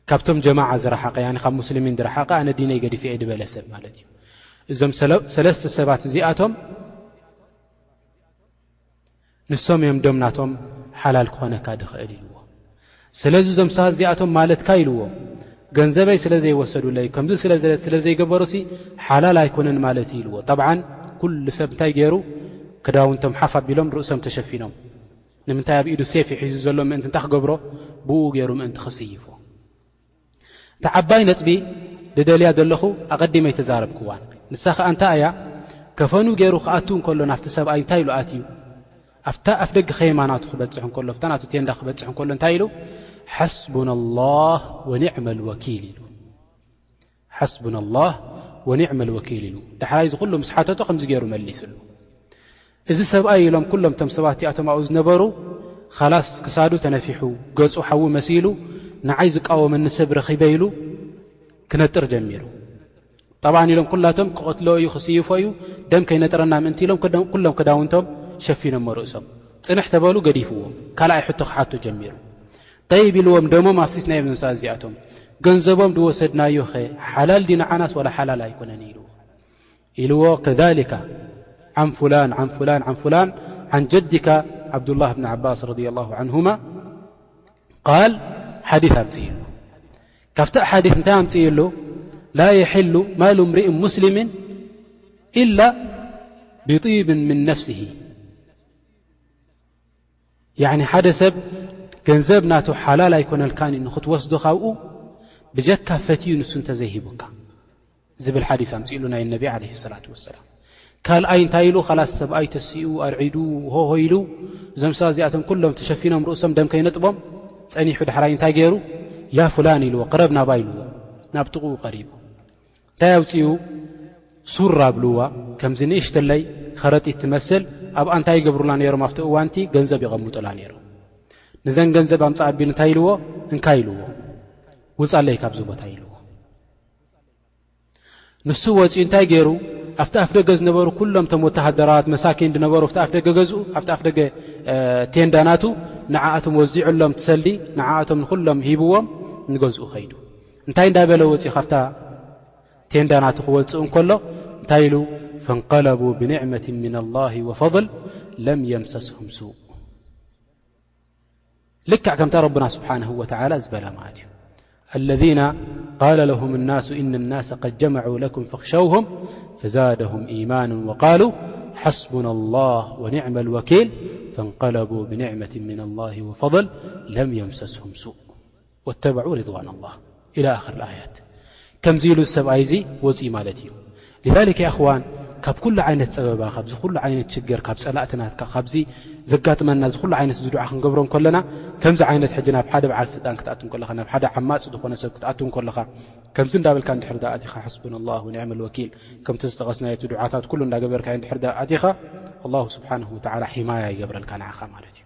Speaker 1: ካብቶም ጀማዓ ዝረሓቀ ካብ ሙስልሚን ዝረሓቀ ኣነ ዲነይ ገዲፈ እየ ዝበለ ሰብ ማለት እዩ እዞም ሰለስተ ሰባት እዚኣቶም ንሶም እዮም ዶም ናቶም ሓላል ክኾነካ ድኽእል ኢልዎ ስለዚ ዞም ሰባት እዚኣቶም ማለትካ ኢልዎ ገንዘበይ ስለ ዘይወሰዱለይ ከምዚ ስለ ዘይገበሩሲ ሓላል ኣይኮነን ማለት እዩ ኢልዎ ጠብዓ ኩሉ ሰብ እንታይ ገይሩ ክዳውንቶም ሓፍ ኣቢሎም ርእሶም ተሸፊኖም ንምንታይ ኣብ ኢዱ ሴፍ ይሒዙ ዘሎ ምእንቲ እንታይ ክገብሮ ብኡ ገይሩ ምእንቲ ክስይፎ እታ ዓባይ ነጥቢ ድደልያ ዘለኹ ኣቐዲመይ ተዛረብክዋን ንሳ ኸኣ እንታይ እያ ከፈኑ ገይሩ ክኣትው እንከሎ ናብቲ ሰብኣይ እንታይ ኢሉ ኣትዩ ኣብታ ኣፍ ደጊ ከየማናቱ ክበፅሕ እንከሎ ፍታ ናቱ ቴንዳ ክበፅሕ እንከሎ እንታይ ኢሉ ሓስቡና ላህ ወኒዕመ ልወኪል ኢሉ ሓስቡና ላህ ወኒዕመ ልወኪል ኢሉ ዳሕራይ ዝኩሉ ምስ ሓተቶ ከምዚ ገይሩ መሊስሉ እዚ ሰብኣይ ኢሎም ኩሎም እቶም ሰባት እቲኣቶም ኣብኡ ዝነበሩ ኻላስ ክሳዱ ተነፊሑ ገጹ ሓዊ መሲሉ ንዓይ ዝቃወመኒ ሰብ ረኺበ ኢሉ ክነጥር ጀሚሩ። ጠብዓን ኢሎም ኩላቶም ክቐትሎ እዩ ክስይፎ እዩ ደም ከይነጥረና ምእንቲ ኢሎም ኩሎም ክዳውንቶም ሸፊኖሞ ርእሶም ጽንሕ ተበሉ ገዲፍዎ ካልኣይ ሕቶ ክሓቱ ጀሚሩ። ጠይብ ኢልዎም ደሞም ኣፍሲስናዮ ዞም ሰባት እዚኣቶም ገንዘቦም ድወሰድናዮኸ ሓላል ዲንዓናስ ዋላ ሓላል ኣይኮነን ኢልዎ። ኢልዎ ከዛሊካ ዓን ፉላን ዓን ፉላን ዓን ፉላን ዓን ጀዲካ ዓብዱላህ ብኒ ዓባስ ረድያ ላሁ ዓንሁማ ቃል ሓዲት ኣምፅእሉ ካብቲ ሓዲት እንታይ ኣምፅእሉ ላ የሕሉ ማሉ እምርእ ሙስሊምን ኢላ ብጢብን ምን ነፍስሂ ያዕኒ ሓደ ሰብ ገንዘብ ናቱ ሓላል ኣይኮነልካን እዩ ንኽትወስዶ ካብኡ ብጀካ ፈትዩ ንሱ እንተዘይሂቡካ ዝብል ሓዲስ ኣምፅእሉ ናይ ነቢ ዓለ ሰላት ወሰላም ካልኣይ እንታይ ኢሉ ካላስ ሰብኣይ ተሲኡ ኣርዒዱ ሆሆ ኢሉ እዞም ሰባ እዚኣቶም ኩሎም ተሸፊኖም ርእሶም ደም ከይነጥቦም ፀኒሑ ዳሕራይ እንታይ ገይሩ ያ ፍላን ኢልዎ ቅረብ ናባ ኢልዎ ናብ ጥቕኡ ቀሪቡ እንታይ ኣውፅኡ ሱር ኣብልዋ ከምዚ ንእሽተለይ ኸረጢት ትመስል ኣብኣ እንታይ ይገብሩላ ነይሮም ኣብቲ እዋንቲ ገንዘብ ይቐምጡላ ነይሩ ንዘን ገንዘብ ኣምፃ ኣቢሉ እንታይ ኢልዎ እንታይ ኢልዎ ውፃለይ ካብዚ ቦታ ኢልዎ ንሱ ወፅኡ እንታይ ገይሩ ኣብቲ ኣፍ ደገ ዝነበሩ ኩሎም ቶም ወተሃደራት መሳኪን ዝነበሩ ቲ ኣፍ ደገ ገዝኡ ኣብቲ ኣፍ ደገ ቴንዳናቱ ንዓኣቶም ወዚዑሎም ትሰሊ ንዓኣቶም ንኩሎም ሂብዎም ንገዝኡ ከይዱ እንታይ እንዳበለ ወፅኡ ካብታ ቴንዳናቱ ክወፅኡ እንከሎ እንታይ ኢሉ ፈንቀለቡ ብንዕመት ምና ላሂ ወፈضል ለም የምሰስሁም ሱእ لككمت ربنا سبحانه وتعالى بلا ل الذين قال لهم الناس إن الناس قد جمعوا لكم فاخشوهم فزادهم إيمانا وقالوا حسبنا الله ونعمة الوكيل فانقلبوا بنعمة من الله وفضل لم يمسسهم سوء ወተበዑ ሪድዋን ኣላህ ኢላ ኣኽር ኣያት ከምዚ ኢሉ ሰብኣይ እዚ ወፅኢ ማለት እዩ ሊዛሊክ ኣኽዋን ካብ ኩሉ ዓይነት ፀበባ ካብዚ ኩሉ ዓይነት ሽገር ካብ ፀላእትናትካ ካብዚ ዘጋጥመና እዚ ኩሉ ዓይነት ዝዱዓ ክንገብሮ ከለና ከምዚ ዓይነት ሕጂ ናብ ሓደ በዓል ስልጣን ክትኣት ከለካ ናብ ሓደ ዓማፅ ዝኾነ ሰብ ክትኣት ከለካ ከምዚ እንዳበልካ እንድሕር ኣቲኻ ሓስቡን ኣላ ወኒዕም ልወኪል ከምቲ ዝጠቐስናዮ እቲ ዱዓታት ኩሉ እንዳገበርካ እንድሕር ኣቲኻ ኣላ ስብሓን ወተላ ሒማያ ይገብረልካ ንዓኻ ማለት እዩ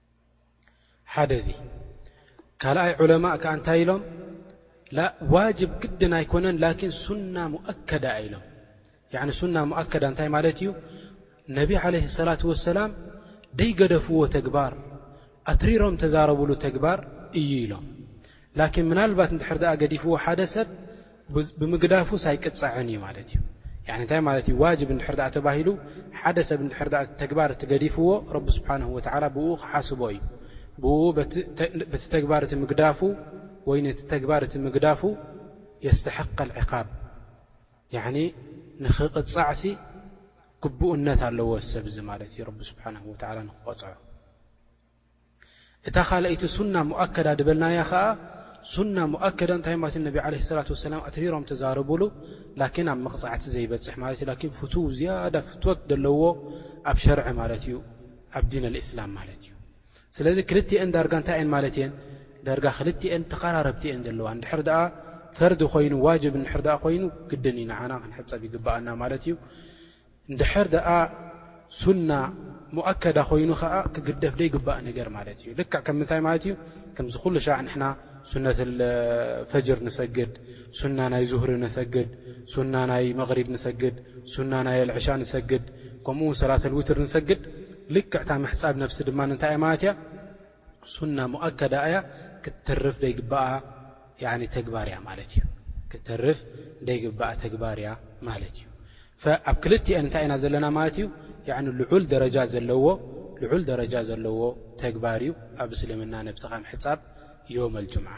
Speaker 1: ሓደ እዚ ካልኣይ ዑለማእ ከኣ እንታይ ኢሎም ዋጅብ ግድን ኣይኮነን ላኪን ሱና ሙኣከዳ ኢሎም ሱና ሙኣከዳ እንታይ ማለት እዩ ነቢ ዓለ ሰላት ወሰላም ደይገደፍዎ ተግባር ኣትሪሮም ተዛረብሉ ተግባር እዩ ኢሎም ላኪን ምናልባት እንድሕር ድኣ ገዲፍዎ ሓደ ሰብ ብምግዳፉስ ኣይቅጻዕን እዩ ማለት እዩ ያኒ እንታይ ማለት እዩ ዋጅብ እንድሕር ደኣ ተባሂሉ ሓደ ሰብ እንድሕር ደኣ ተግባር እቲ ገዲፍዎ ረቢ ስብሓንሁ ወተዓላ ብእኡ ክሓስቦ እዩ ብእኡ በቲ ተግባር እቲ ምግዳፉ ወይ ነቲ ተግባር እቲ ምግዳፉ የስተሕቀ ልዕቃብ ያኒ ንኽቕጻዕሲ ግቡእነት ኣለዎ ዝሰብ እዚ ማለት እዩ ረቢ ስብሓንሁ ወተዓላ ንክቆጽዖ እታ ካልኣይቲ ሱና ሙኣከዳ ድበልናያ ከኣ ሱና ሙኣከዳ እንታይ ማለት ነቢ ዓለይሂ ሰላቱ ወሰላም ኣትሪሮም ተዛረብሉ ላኪን ኣብ መቕጻዕቲ ዘይበጽሕ ማለት እዩ ላኪን ፍቱው ዝያዳ ፍትወት ዘለዎ ኣብ ሸርዒ ማለት እዩ ኣብ ዲን ኣልእስላም ማለት እዩ ስለዚ ክልትኤን ዳርጋ እንታይ እየን ማለት እየን ዳርጋ ክልትኤን ተቐራረብቲ እየን ዘለዋ እንድሕር ደኣ ፈርዲ ኮይኑ ዋጅብ እንድሕር ደኣ ኮይኑ ግድን እዩ ንዓና ክንሕጸብ ይግባኣና ማለት እዩ እንድሕር ደኣ ሱና ሙኣከዳ ኮይኑ ከኣ ክግደፍ ደይግባእ ነገር ማለት እዩ። ልክዕ ከም ምንታይ ማለት እዩ ከምዚ ኩሉ ሻዕ ንሕና ሱነተል ፈጅር ንሰግድ፣ ሱና ናይ ዙህሪ ንሰግድ፣ ሱና ናይ መግሪብ ንሰግድ፣ ሱና ናይ ኣልዕሻ ንሰግድ፣ ከምኡ'ውን ሰላተል ዊትር ንሰግድ፣ ልክዕ እታ ምሕጻብ ነብሲ ድማ እንታይ እያ ማለት እያ? ሱና ሙኣከዳ እያ ክትተርፍ ደይግባኣ ያኒ ተግባር እያ ማለት እዩ ክትተርፍ ደይግባኣ ተግባር እያ ማለት እዩ ኣብ ክልቲኤን እንታይ ኢና ዘለና ማለት እዩ ያኒ ልዑል ደረጃ ዘለዎ ልዑል ደረጃ ዘለዎ ተግባር እዩ ኣብ እስልምና ነብስኻ ምሕፃብ ዮም ኣልጅምዓ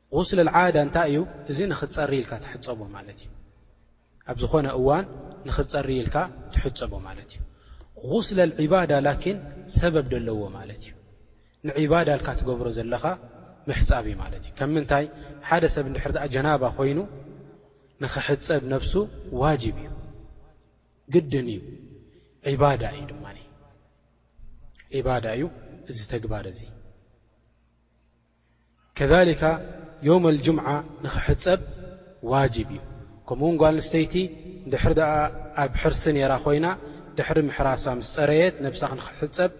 Speaker 1: غስል ኣልዓዳ እንታይ እዩ እዚ ንኽትፀሪ ኢልካ ትሕፀቦ ማለት እዩ ኣብ ዝኾነ እዋን ንኽትፀሪ ኢልካ ትሕፀቦ ማለት እዩ غስል ኣልዕባዳ ላኪን ሰበብ ደለዎ ማለት እዩ ንዕባዳ ልካ ትገብሮ ዘለኻ ምሕፃብ እዩ ማለት እዩ ከም ምንታይ ሓደ ሰብ እንድሕር ኣ ጀናባ ኮይኑ ንኽሕፀብ ነፍሱ ዋጅብ እዩ ግድን እዩ ዕባዳ እዩ ድማ ዕባዳ እዩ እዚ ተግባር እዚ ከዛሊካ ዮውም ኣልጅምዓ ንኽሕጸብ ዋጅብ እዩ። ከምኡ ውን ጓል ኣንስተይቲ እንድሕር ደኣ ኣብ ሕርሲ ኔራ ኮይና ድሕሪ ምሕራሳ ምስ ጸረየት ነብሳ ክንክሕጸብ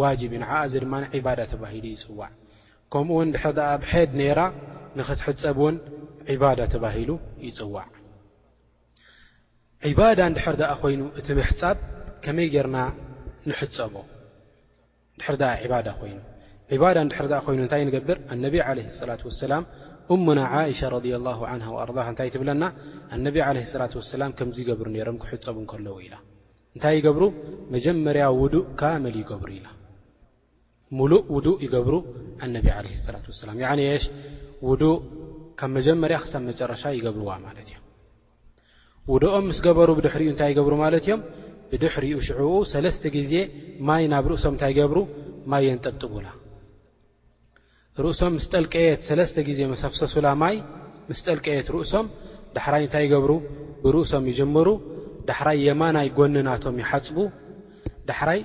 Speaker 1: ዋጅብ እዩ። ንዓኣ እዚ ድማ ዒባዳ ተባሂሉ ይጽዋዕ። ከምኡ ውን እንድሕር ደኣ ኣብ ሐይድ ኔራ ንኽትሕጸብ ውን ዒባዳ ተባሂሉ ይጽዋዕ። ዒባዳ እንድሕር ደኣ ኮይኑ እቲ ምሕጻብ ከመይ ጌርና ንሕጸቦ? እንድሕር ደኣ ዒባዳ ኮይኑ። ዒባዳ እንድሕር ደኣ ኮይኑ እንታይ ንገብር? ኣነቢ ዓለይሂ ሰላቱ ወሰላም እሙና ዓኢሻ ረዲየላሁ ዓንሃ ወኣርዳሃ እንታይ ትብለና? ኣነቢ ዓለይሂ ሰላቱ ወሰላም ከምዚ ይገብሩ ነይሮም ክሕጸቡ እንከለዉ ኢላ። እንታይ ይገብሩ? መጀመርያ ውዱእ ካምል ይገብሩ ኢላ። ምሉእ ውዱእ ይገብሩ ኣነቢ ዓለይሂ ሰላቱ ወሰላም። ያዕኒ የሽ ውዱእ ካብ መጀመርያ ክሳብ መጨረሻ ይገብርዋ ማለት እዩ። ውዱኦም ምስ ገበሩ ብድሕሪኡ እንታይ ይገብሩ ማለት እዮም ብድሕሪኡ ሽዑኡ ሰለስተ ግዜ ማይ ናብ ርእሶም እንታይ ገብሩ ማይ የንጠብጥቡላ ርእሶም ምስ ጠልቀየት ሰለስተ ግዜ መሳፍሰሱላ ማይ ምስ ጠልቀየት ርእሶም ዳሕራይ እንታይ ይገብሩ ብርእሶም ይጅምሩ ዳሕራይ የማናይ ጎኒ ናቶም ይሓፅቡ ዳሕራይ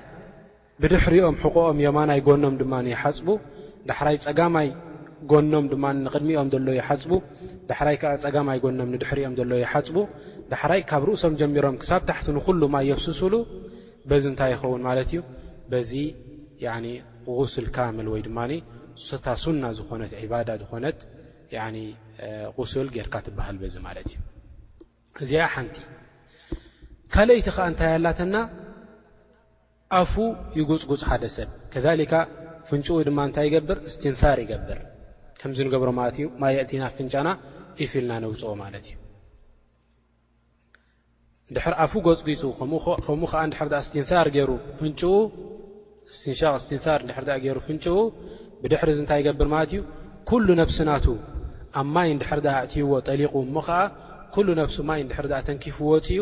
Speaker 1: ብድሕሪኦም ሕቖኦም የማናይ ጎኖም ድማ ይሓጽቡ፣ ዳሕራይ ጸጋማይ ጎኖም ድማ ንቕድሚኦም ዘሎ ይሓጽቡ፣ ዳሕራይ ከኣ ጸጋማይ ጎኖም ንድሕሪኦም ዘሎ ይሓጽቡ፣ ዳሕራይ ካብ ርእሶም ጀሚሮም ክሳብ ታሕቲ ንኹሉ ማይ የፍስሱሉ፣ በዚ እንታይ ይኸውን ማለት እዩ በዚ ያኒ ጉስል ካምል ወይ ድማ እታ ሱና ዝኾነት ዒባዳ ዝኾነት ያኒ ጉስል ጌርካ ትበሃል በዚ ማለት እዩ። እዚኣ ሓንቲ ካልኣይቲ ከኣ እንታይ ኣላትና ኣፉ ይጉጽጉጽ ሓደ ሰብ ከዛሊካ ፍንጭኡ ድማ እንታይ ይገብር እስትንፋር ይገብር ከምዚ ንገብሮ ማለት እዩ ማይ የእቲ ናብ ፍንጫና ኢፍ ኢልና ነውጽኦ ማለት እዩ ድሕር ኣፉ ጎጽጒጹ ከምኡ ከዓ ድሕር እስትንፋር ገይሩ ፍንጭኡ እስትንሻቅ እስትንፋር ድሕር ኣ ገይሩ ፍንጭኡ ብድሕሪ እዚ እንታይ ይገብር ማለት እዩ ኩሉ ነብሲ ናቱ ኣብ ማይ እንድሕር ኣ እትይዎ ጠሊቑ እሞ ከዓ ኩሉ ነብሱ ማይ እንድሕር ኣ ተንኪፉ ወፂኡ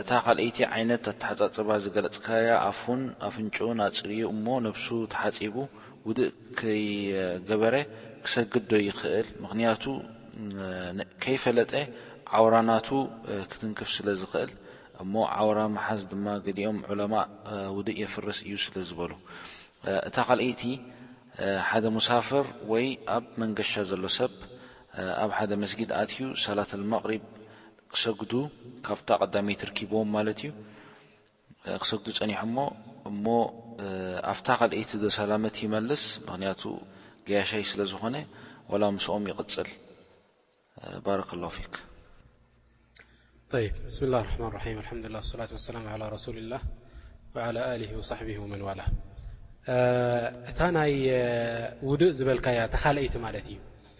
Speaker 1: እታ
Speaker 2: ካልኣይቲ ዓይነት ኣተሓጻጽባ ዝገለጽካያ ኣፉን ኣፍንጭኡን ኣጽርዩ እሞ ነብሱ ተሓጺቡ ውድእ ከይገበረ ክሰግድ ዶ ይኽእል ምኽንያቱ ከይፈለጠ ዓውራ ናቱ ክትንክፍ ስለ ዝኽእል እሞ ዓውራ ምሓዝ ድማ ገሊኦም ዑለማእ ውድእ የፍርስ እዩ ስለ ዝበሉ እታ ካልኣይቲ ሓደ ሙሳፍር ወይ ኣብ መንገሻ ዘሎ ሰብ ኣብ ሓደ መስጊድ ኣትዩ ሰላተል መቅሪብ ክሰግዱ ካብታ ቀዳመይቲ ርኪብዎም ማለት እዩ ክሰግዱ ጸኒሖሞ እሞ ኣፍታ ካልኣይቲ ዶ ሰላመት ይመልስ ምክንያቱ ገያሻይ ስለ ዝኮነ ወላ ምስኦም ይቅጽል ባረከላሁ ፊክ።
Speaker 1: طይብ ብስምላህ ርሕማን ርሒም ኣልሓምዱላህ ሰላት ወሰላም ዓላ ረሱሊላህ ወዓላ ኣሊሂ ወሳሕቢሂ ወመን ዋላ እታ ናይ ውድእ ዝበልካያ ተካልኣይቲ ማለት እዩ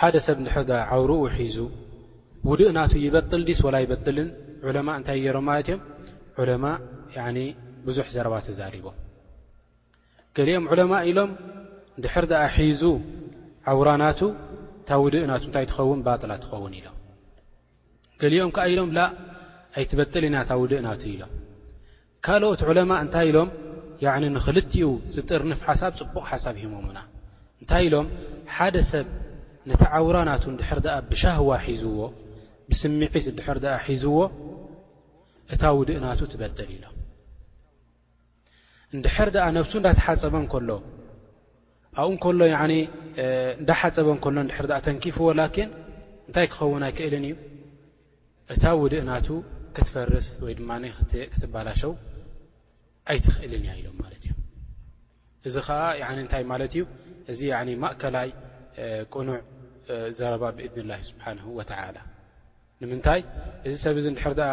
Speaker 1: ሓደ ሰብ እንድሕር ድኣ ዓውርኡ ሒዙ ውድእ ናቱ ይበጥል ዲስ ወላ ኣይበጥልን ዑለማእ እንታይ ገይሮም ማለት እዮም ዑለማእ ያኒ ብዙሕ ዘረባ ተዛሪቦም ገሊኦም ዑለማእ ኢሎም እንድሕር ድኣ ሒዙ ዓውራ ናቱ እታ ውድእ ናቱ እንታይ ትኸውን ባጥላ ትኸውን ኢሎም ገሊኦም ከዓ ኢሎም ላ ኣይትበጥል ኢና እታ ውድእ ናቱ ኢሎም ካልኦት ዑለማእ እንታይ ኢሎም ያኒ ንኽልቲኡ ዝጥርንፍ ሓሳብ ጽቡቕ ሓሳብ ሂሞሙና እንታይ ኢሎም ሓደ ሰብ ነቲ ዓውራ ናቱ እንድሕር ደኣ ብሻህዋ ሒዝዎ ብስምዒት እንድሕር ደኣ ሒዝዎ እታ ውድእ ናቱ ትበጥል ኢሎም እንድሕር ደኣ ነብሱ እንዳተሓጸበ እንከሎ ኣብኡ እንከሎ እንዳሓጸበ እንከሎ እንድሕር ደኣ ተንኪፍዎ ላኪን እንታይ ክኸውን ኣይክእልን እዩ እታ ውድእ ናቱ ክትፈርስ ወይ ድማ ክትባላሸው ኣይትኽእልን እያ ኢሎም ማለት እዮም እዚ ኸዓ እንታይ ማለት እዩ እዚ ማእከላይ ቅኑዕ ዘረባ ብእድኒ ላሂ ስብሓንሁ ወተዓላ ንምንታይ እዚ ሰብ እዚ እንድሕር ድኣ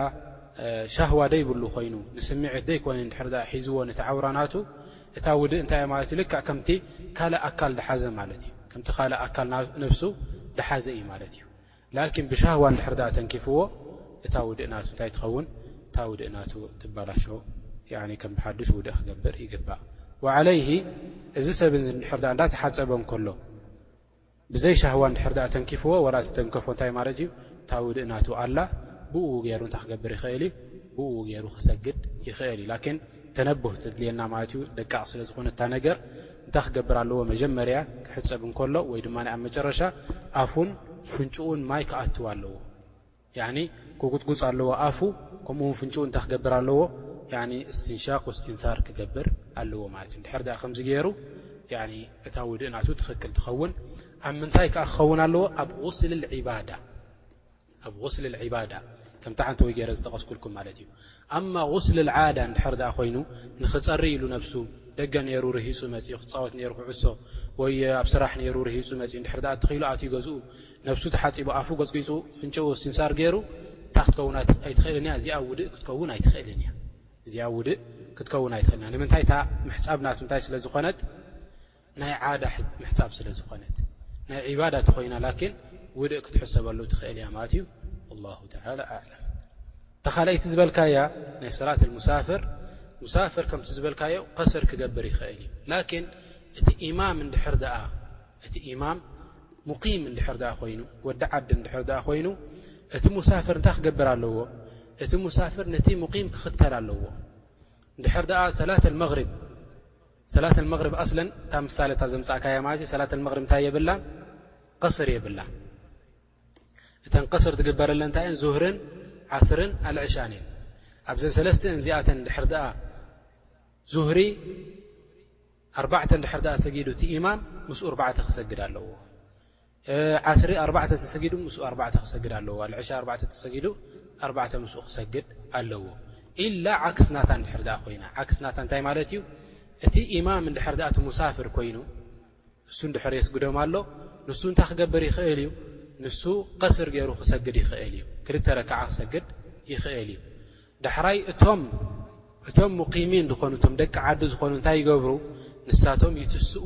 Speaker 1: ሻህዋ ደይብሉ ኮይኑ ንስምዒት ደይኮይኑ እንድሕር ድኣ ሒዝዎ ነቲ ዓውራ ናቱ እታ ውድእ እንታይ እያ ማለት እዩ ልክዕ ከምቲ ካልእ ኣካል ድሓዘ ማለት እዩ ከምቲ ካልእ ኣካል ነብሱ ድሓዘ እዩ ማለት እዩ ላኪን ብሻህዋ እንድሕር ድኣ ተንኪፍዎ እታ ውድእ ናቱ እንታይ ትኸውን እታ ውድእ ናቱ ትባላሾ ያኒ ከም ብሓዱሽ ውድእ ክገብር ይግባእ ወዓለይሂ እዚ ሰብ እዚ እንድሕር ድኣ እንዳተሓፀበ እንከሎ ብዘይ ሻህዋ እንድሕር ድኣ ተንኪፍዎ ወላ እቲ ተንከፎ እንታይ ማለት እዩ እታ ውድእ ናቱ ኣላ ብእኡ ገይሩ እንታይ ክገብር ይኽእል እዩ ብእኡ ገይሩ ክሰግድ ይኽእል እዩ ላኪን ተነብህ ተድልየና ማለት እዩ ደቃቕ ስለ ዝኾነ እታ ነገር እንታይ ክገብር ኣለዎ? መጀመርያ ክሕጸብ እንከሎ ወይ ድማ ኣብ መጨረሻ ኣፉን ፍንጭኡን ማይ ክኣትው ኣለዎ። ያኒ ክጉጽጉጽ ኣለዎ ኣፉ ከምኡ ውን ፍንጭኡ እንታይ ክገብር ኣለዎ? ያኒ እስትንሻቅ ወእስትንታር ክገብር ኣለዎ ማለት እዩ። እንድሕር ደኣ ከምዚ ገይሩ ያኒ እታ ውድእ ናቱ ትኽክል ትኸውን። ኣብ ምንታይ ከኣ ክኸውን ኣለዎ? ኣብ ጉስልል ዒባዳ ኣብ غስል ልዒባዳ ከምቲ ዓንተወይ ገይረ ዝጠቐስኩልኩም ማለት እዩ። ኣማ غስል ልዓዳ እንድሕር ደኣ ኮይኑ ንኽጸሪ ኢሉ ነብሱ ደገ ነይሩ ርሂጹ መጺኡ ክጻወት ነይሩ ኩዕሶ ወይ ኣብ ስራሕ ነይሩ ርሂጹ መጺኡ እንድሕር ደኣ ተኺኢሉ ኣትዩ ገዝኡ ነብሱ ተሓጺቡ ኣፉ ጎጽጊጹ ፍንጭኡ እስትንሳር ገይሩ እንታይ ክትከውን ኣይትኽእልን እያ እዚኣ ውድእ ክትከውን ኣይትኽእልን እያ እዚኣ ውድእ ክትከውን ኣይትኽእልን እያ ንምንታይ እታ ምሕጻብ ናቱ እንታይ ስለ ዝኾነት ናይ ዓዳ ምሕፃብ ስለ ዝኾነት ናይ ዒባዳ ተኾይና ላኪን ውድእ ክትሕሰበሉ ትኽእል እያ ማለት እዩ ላሁ ተላ ኣለም ተኻልይቲ ዝበልካያ ናይ ሰላት ሙሳፍር ሙሳፍር ከምቲ ዝበልካዮ ከስር ክገብር ይኽእል እዩ ላኪን እቲ ኢማም እንድሕር ደኣ እቲ ኢማም ሙቂም እንድሕር ደኣ ኮይኑ ወዲ ዓዲ እንድሕር ደኣ ኮይኑ እቲ ሙሳፍር እንታይ ክገብር ኣለዎ እቲ ሙሳፍር ነቲ ሙቂም ክኽተል ኣለዎ እንድሕር ደኣ ሰላት ኣልመግሪብ ሰላት ኣልመግሪብ ኣስለን እታ ምሳለ እታ ዘምጻእካያ ማለት እዩ ሰላት ኣልመግሪብ እንታይ የብላን ቀስር የብላን እተን ቀስር ትግበረለን እንታይ እየን ዙህርን ዓስርን ኣልዕሻን እየን ኣብዘን ሰለስተአን እዚኣተን ድሕር ድኣ ዙህሪ ኣርባዕተ ድሕር ድኣ ሰጊዱ እቲ ኢማም ምስ ኡርባዕተ ክሰግድ ኣለዎ ዓስሪ ኣርባዕተ ተሰጊዱ ምስኡ ኣርባዕተ ክሰግድ ኣለዎ ኣልዕሻ ኣርባዕተ ተሰጊዱ ኣርባዕተ ምስኡ ክሰግድ ኣለዎ ኢላ ዓክስ ናታ እንድሕር ድኣ ኮይና ዓክስ ናታ እንታይ ማለት እዩ እቲ ኢማም እንድሕር ድኣ እቲ ሙሳፍር ኮይኑ ንሱ እንድሕር የስግዶም ኣሎ ንሱ እንታይ ክገብር ይኽእል እዩ ንሱ ቀስር ገይሩ ክሰግድ ይኽእል እዩ ክልተ ረክዓ ክሰግድ ይኽእል እዩ ዳሕራይ እቶም እቶም ሙቂሚን ዝኾኑ እቶም ደቂ ዓዲ ዝኾኑ እንታይ ይገብሩ ንሳቶም ይትስኡ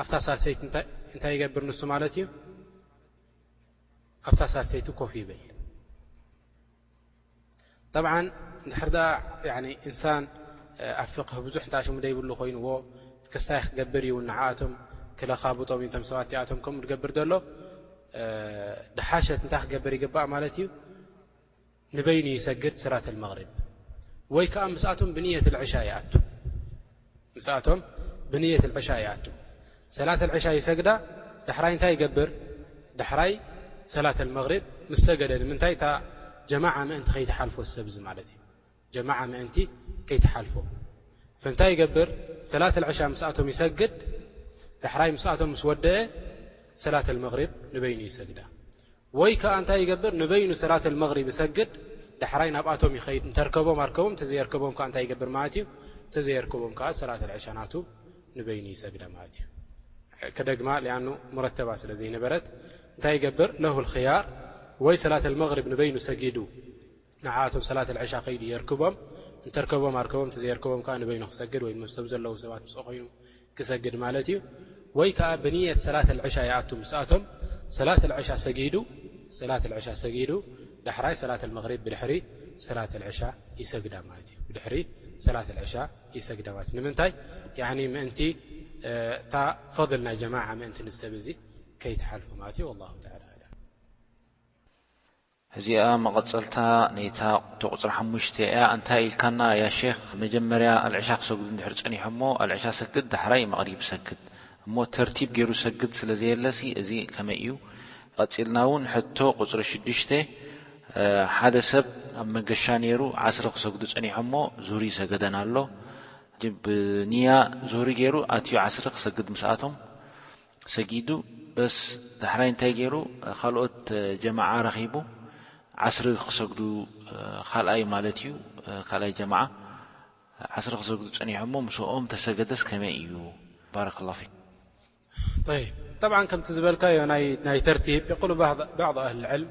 Speaker 2: ኣብታ ሳልሰይቲ እንታይ
Speaker 1: ይገብር ንሱ ማለት እዩ? ኣብታ ሳልሰይቲ ኮፍ ይብል። ጠብዓ እንድሕር ደኣ እንሳን ኣብ ፍቅህ ብዙሕ እንተ ሽሙ ደይብሉ ኮይኑዎ ክስታይ ክገብር እዩ ንዓኣቶም ክለኻብጦም እዩ ቶም ሰባት እቲኣቶም ከምኡ ዝገብር ዘሎ ድሓሸት እንታይ ክገብር ይግባእ ማለት እዩ? ንበይኑ ይሰግድ ስራተል መቕሪብ ወይ ከኣ ምስኣቶም ብንየት ዕሻ ይኣቱ ምስኣቶም ብንየት ዕሻ ይኣቱ ሰላተል ዕሻ ይሰግዳ ዳሕራይ እንታይ ይገብር ዳሕራይ ሰላተል መቕሪብ ምስ ሰገደ ንምንታይ እታ ጀማዓ ምእንቲ ከይትሓልፎ ዝሰብ እዚ ማለት እዩ ጀማዓ ምእንቲ ከይትሓልፎ ፈንታይ ይገብር ሰላት ዕሻ ምስኣቶም ይሰግድ ዳሕራይ ምስኣቶም ምስ ወደአ ሰላተል መቕሪብ ንበይኑ ይሰግዳ ወይ ከኣ እንታይ ይገብር ንበይኑ ሰላት ኣልመግሪብ ይሰግድ ዳሕራይ ናብኣቶም ይኸይድ እንተርከቦም ኣርከቦም እንተዘየርከቦም ከኣ እንታይ ይገብር ማለት እዩ እንተዘየርከቦም ከኣ ሰላት ኣልዕሻ ናቱ ንበይኑ ይሰግዳ ማለት እዩ ከደግማ ሊኣኑ ሙረተባ ስለ ዘይነበረት እንታይ ይገብር ለሁ ልክያር ወይ ሰላት ኣልመግሪብ ንበይኑ ሰጊዱ ንዓኣቶም ሰላት ኣልዕሻ ከይዱ የርክቦም፣ እንተርከቦም ኣርከቦም እንተዘየርከቦም ከኣ ንበይኑ ክሰግድ ወይ ምስቶም ዘለዉ ሰባት ምስኡ ኮይኑ ክሰግድ ማለት እዩ። ወይ ከኣ ብንየት ሰላት ኣልዕሻ ይኣቱ ምስኣቶም ሰላት ኣልዕሻ ሰጊዱ ሰላት ኣልዕሻ ሰጊዱ ዳሕራይ ሰላት ኣልመግሪብ ብድሕሪ ሰላት ኣልዕሻ ይሰግዳ ማለት እዩ ብድሕሪ ሰላት ኣልዕሻ ይሰግዳ ማለት እዩ ንምንታይ ያኒ ምእንቲ እታ ፈድል ናይ ጀማዓ ምእንቲ ንሰብ እዚ ከይትሓልፎ ማለት እዩ ወላሁ ተዓላ ኣዕለም
Speaker 2: እዚኣ መቐጸልታ ነይታ ቁጽሪ ሓሙሽተ ኢያ እንታይ ኢልካና ያ ሼኽ መጀመርያ ኣልዕሻ ክሰግዱ እንድሕር ጸኒሖሞ ኣልዕሻ ሰግድ ዳሕራይ መቕሪብ ሰግድ እሞ ተርቲብ ጌሩ ዝሰግድ ስለ ዘየለሲ እዚ ከመይ ኢዩ ቐጺልና ውን ሕቶ ቁጽሪ ሽዱሽተ ሓደ ሰብ ኣብ መገሻ ኔሩ ዓስሪ ክሰግዱ ጸኒሖሞ ዙህሪ ሰገደን ኣሎ ብ ንያ ዙህሪ ጌሩ ኣትዩ ዓስሪ ክሰግድ ምስ ኣቶም ሰጊዱ በስ ዳሕራይ እንታይ ጌሩ ካልኦት ጀማዓ ረኺቡ ዓስሪ ክሰግዱ ካልኣይ ማለት እዩ ካልኣይ ጀማዓ ዓስሪ ክሰግዱ ጸኒሖሞ ምስኦም ተሰገደስ ከመይ እዩ ባረከላሁ ፊኩም። طይብ
Speaker 1: ጠብዓ ከምቲ ዝበልካዮ ናይ ተርቲብ የቁሉ ባዕض ኣህሊ ልዕልም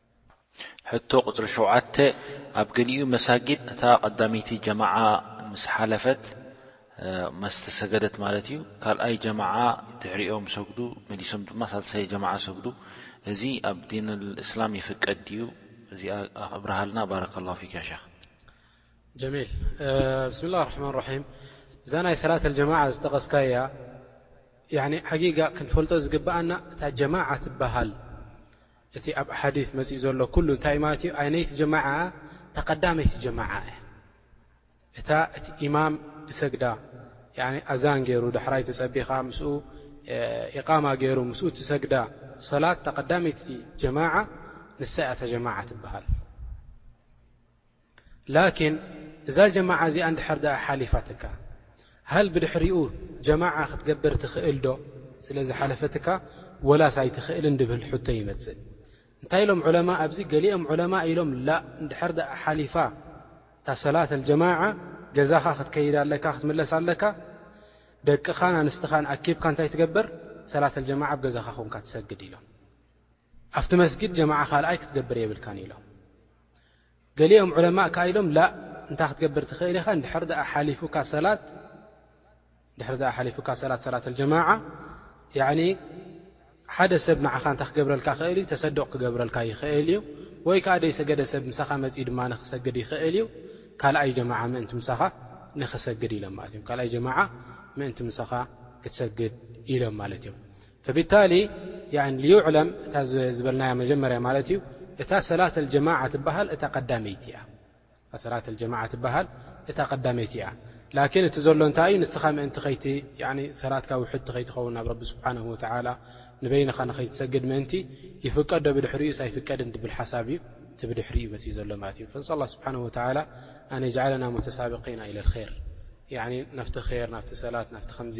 Speaker 2: ሕቶ ቁጽሪ ሸውዓተ፣ ኣብ ገሊኡ መሳጊድ እታ ቀዳመይቲ ጀማዓ ምስ ሓለፈት፣ መስ ተሰገደት ማለት እዩ፣ ካልኣይ ጀማዓ ድሕሪኦም ሰግዱ መሊሶም ድማ ሳልሳይ ጀማዓ ሰግዱ፣ እዚ ኣብ ዲን ኣልእስላም ይፍቀድ ድዩ እዚኣ ኣብርሃልና ባረከላሁ ፊክ ያ ሸኽ።
Speaker 1: ጀሚል ብስሚላህ ራሕማን ራሒም እዛ ናይ ሰላት ኣልጀማዓ ዝጠቐስካያ ሓቂቃ ክንፈልጦ ዝግብኣና እታ ጀማዓ ትበሃል እቲ ኣብ ሓዲት መጺኡ ዘሎ ኩሉ እንታይ እዩ ማለት እዩ ኣይነይቲ ጀማዓ እታ ቀዳመይቲ ጀማዓ እያ እታ እቲ ኢማም ዝሰግዳ ያኒ ኣዛን ገይሩ ዳሕራይ ተጸቢኻ ምስኡ ኢቃማ ገይሩ ምስኡ ትሰግዳ ሰላት እታ ቀዳመይቲ ጀማዓ ንሳ እያ እታ ጀማዓ ትበሃል ላኪን እዛ ጀማዓ እዚኣ እንድሕር ድኣ ሓሊፋትካ ሃል ብድሕሪኡ ጀማዓ ክትገብር ትኽእል ዶ ስለ ዝሓለፈትካ ወላስ ኣይትኽእልን ድብል ሕቶ ይመጽእ እንታይ ኢሎም ዑለማ ኣብዚ ገሊኦም ዑለማ ኢሎም ላ እንድሕር ድኣ ሓሊፋ እታ ሰላት ኣልጀማዓ ገዛኻ ክትከይድ ኣለካ ክትምለስ ኣለካ ደቅኻን ኣንስትኻን ኣኪብካ እንታይ ትገብር ሰላት ኣልጀማዓ ብ ገዛኻ ኮንካ ትሰግድ ኢሎም ኣብቲ መስጊድ ጀማዓ ካልኣይ ክትገብር የብልካን ኢሎም ገሊኦም ዑለማእ ከኣ ኢሎም ላእ እንታይ ክትገብር ትኽእል ኢኻ ድር ሓፉካ ሰላት ሰላት ኣልጀማዓ ሓደ ሰብ ንዓኻ እንታይ ክገብረልካ ይኽእል እዩ ተሰዱቕ ክገብረልካ ይኽእል እዩ ወይ ከዓ ደይሰገደ ሰብ ምሳኻ መፅኡ ድማ ንክሰግድ ይኽእል እዩ ካልኣይ ጀማዓ ምእንቲ ምሳኻ ንክሰግድ ኢሎም ማለት እዮም ካልኣይ ጀማዓ ምእንቲ ምሳኻ ክትሰግድ ኢሎም ማለት እዮም ፈቢታሊ ያን ሊዩዕለም እታ ዝበልናያ መጀመርያ ማለት እዩ እታ ሰላት ኣልጀማዓ ትበሃል እታ ቀዳመይቲ እያ እታ ሰላት ኣልጀማዓ ትበሃል እታ ቀዳመይቲ እያ ላኪን እቲ ዘሎ እንታይ እዩ ንስኻ ምእንቲ ከይቲ ሰላትካ ውሕድቲ ከይትኸውን ናብ ረቢ ስብሓንሁ ወተዓላ ንበይንኻ ንኸይትሰግድ ምእንቲ ይፍቀዶ ብድሕሪኡስ ኣይፍቀድን ድብል ሓሳብ እዩ እቲ ብድሕሪኡ መፅኡ ዘሎ ማለት እዩ ፈንስ ኣላ ስብሓን ወተዓላ ኣን የጅዓለና ሙተሳብቂና ኢለ ልር ናብቲ ር ናብቲ ሰላት ናብቲ ከምዚ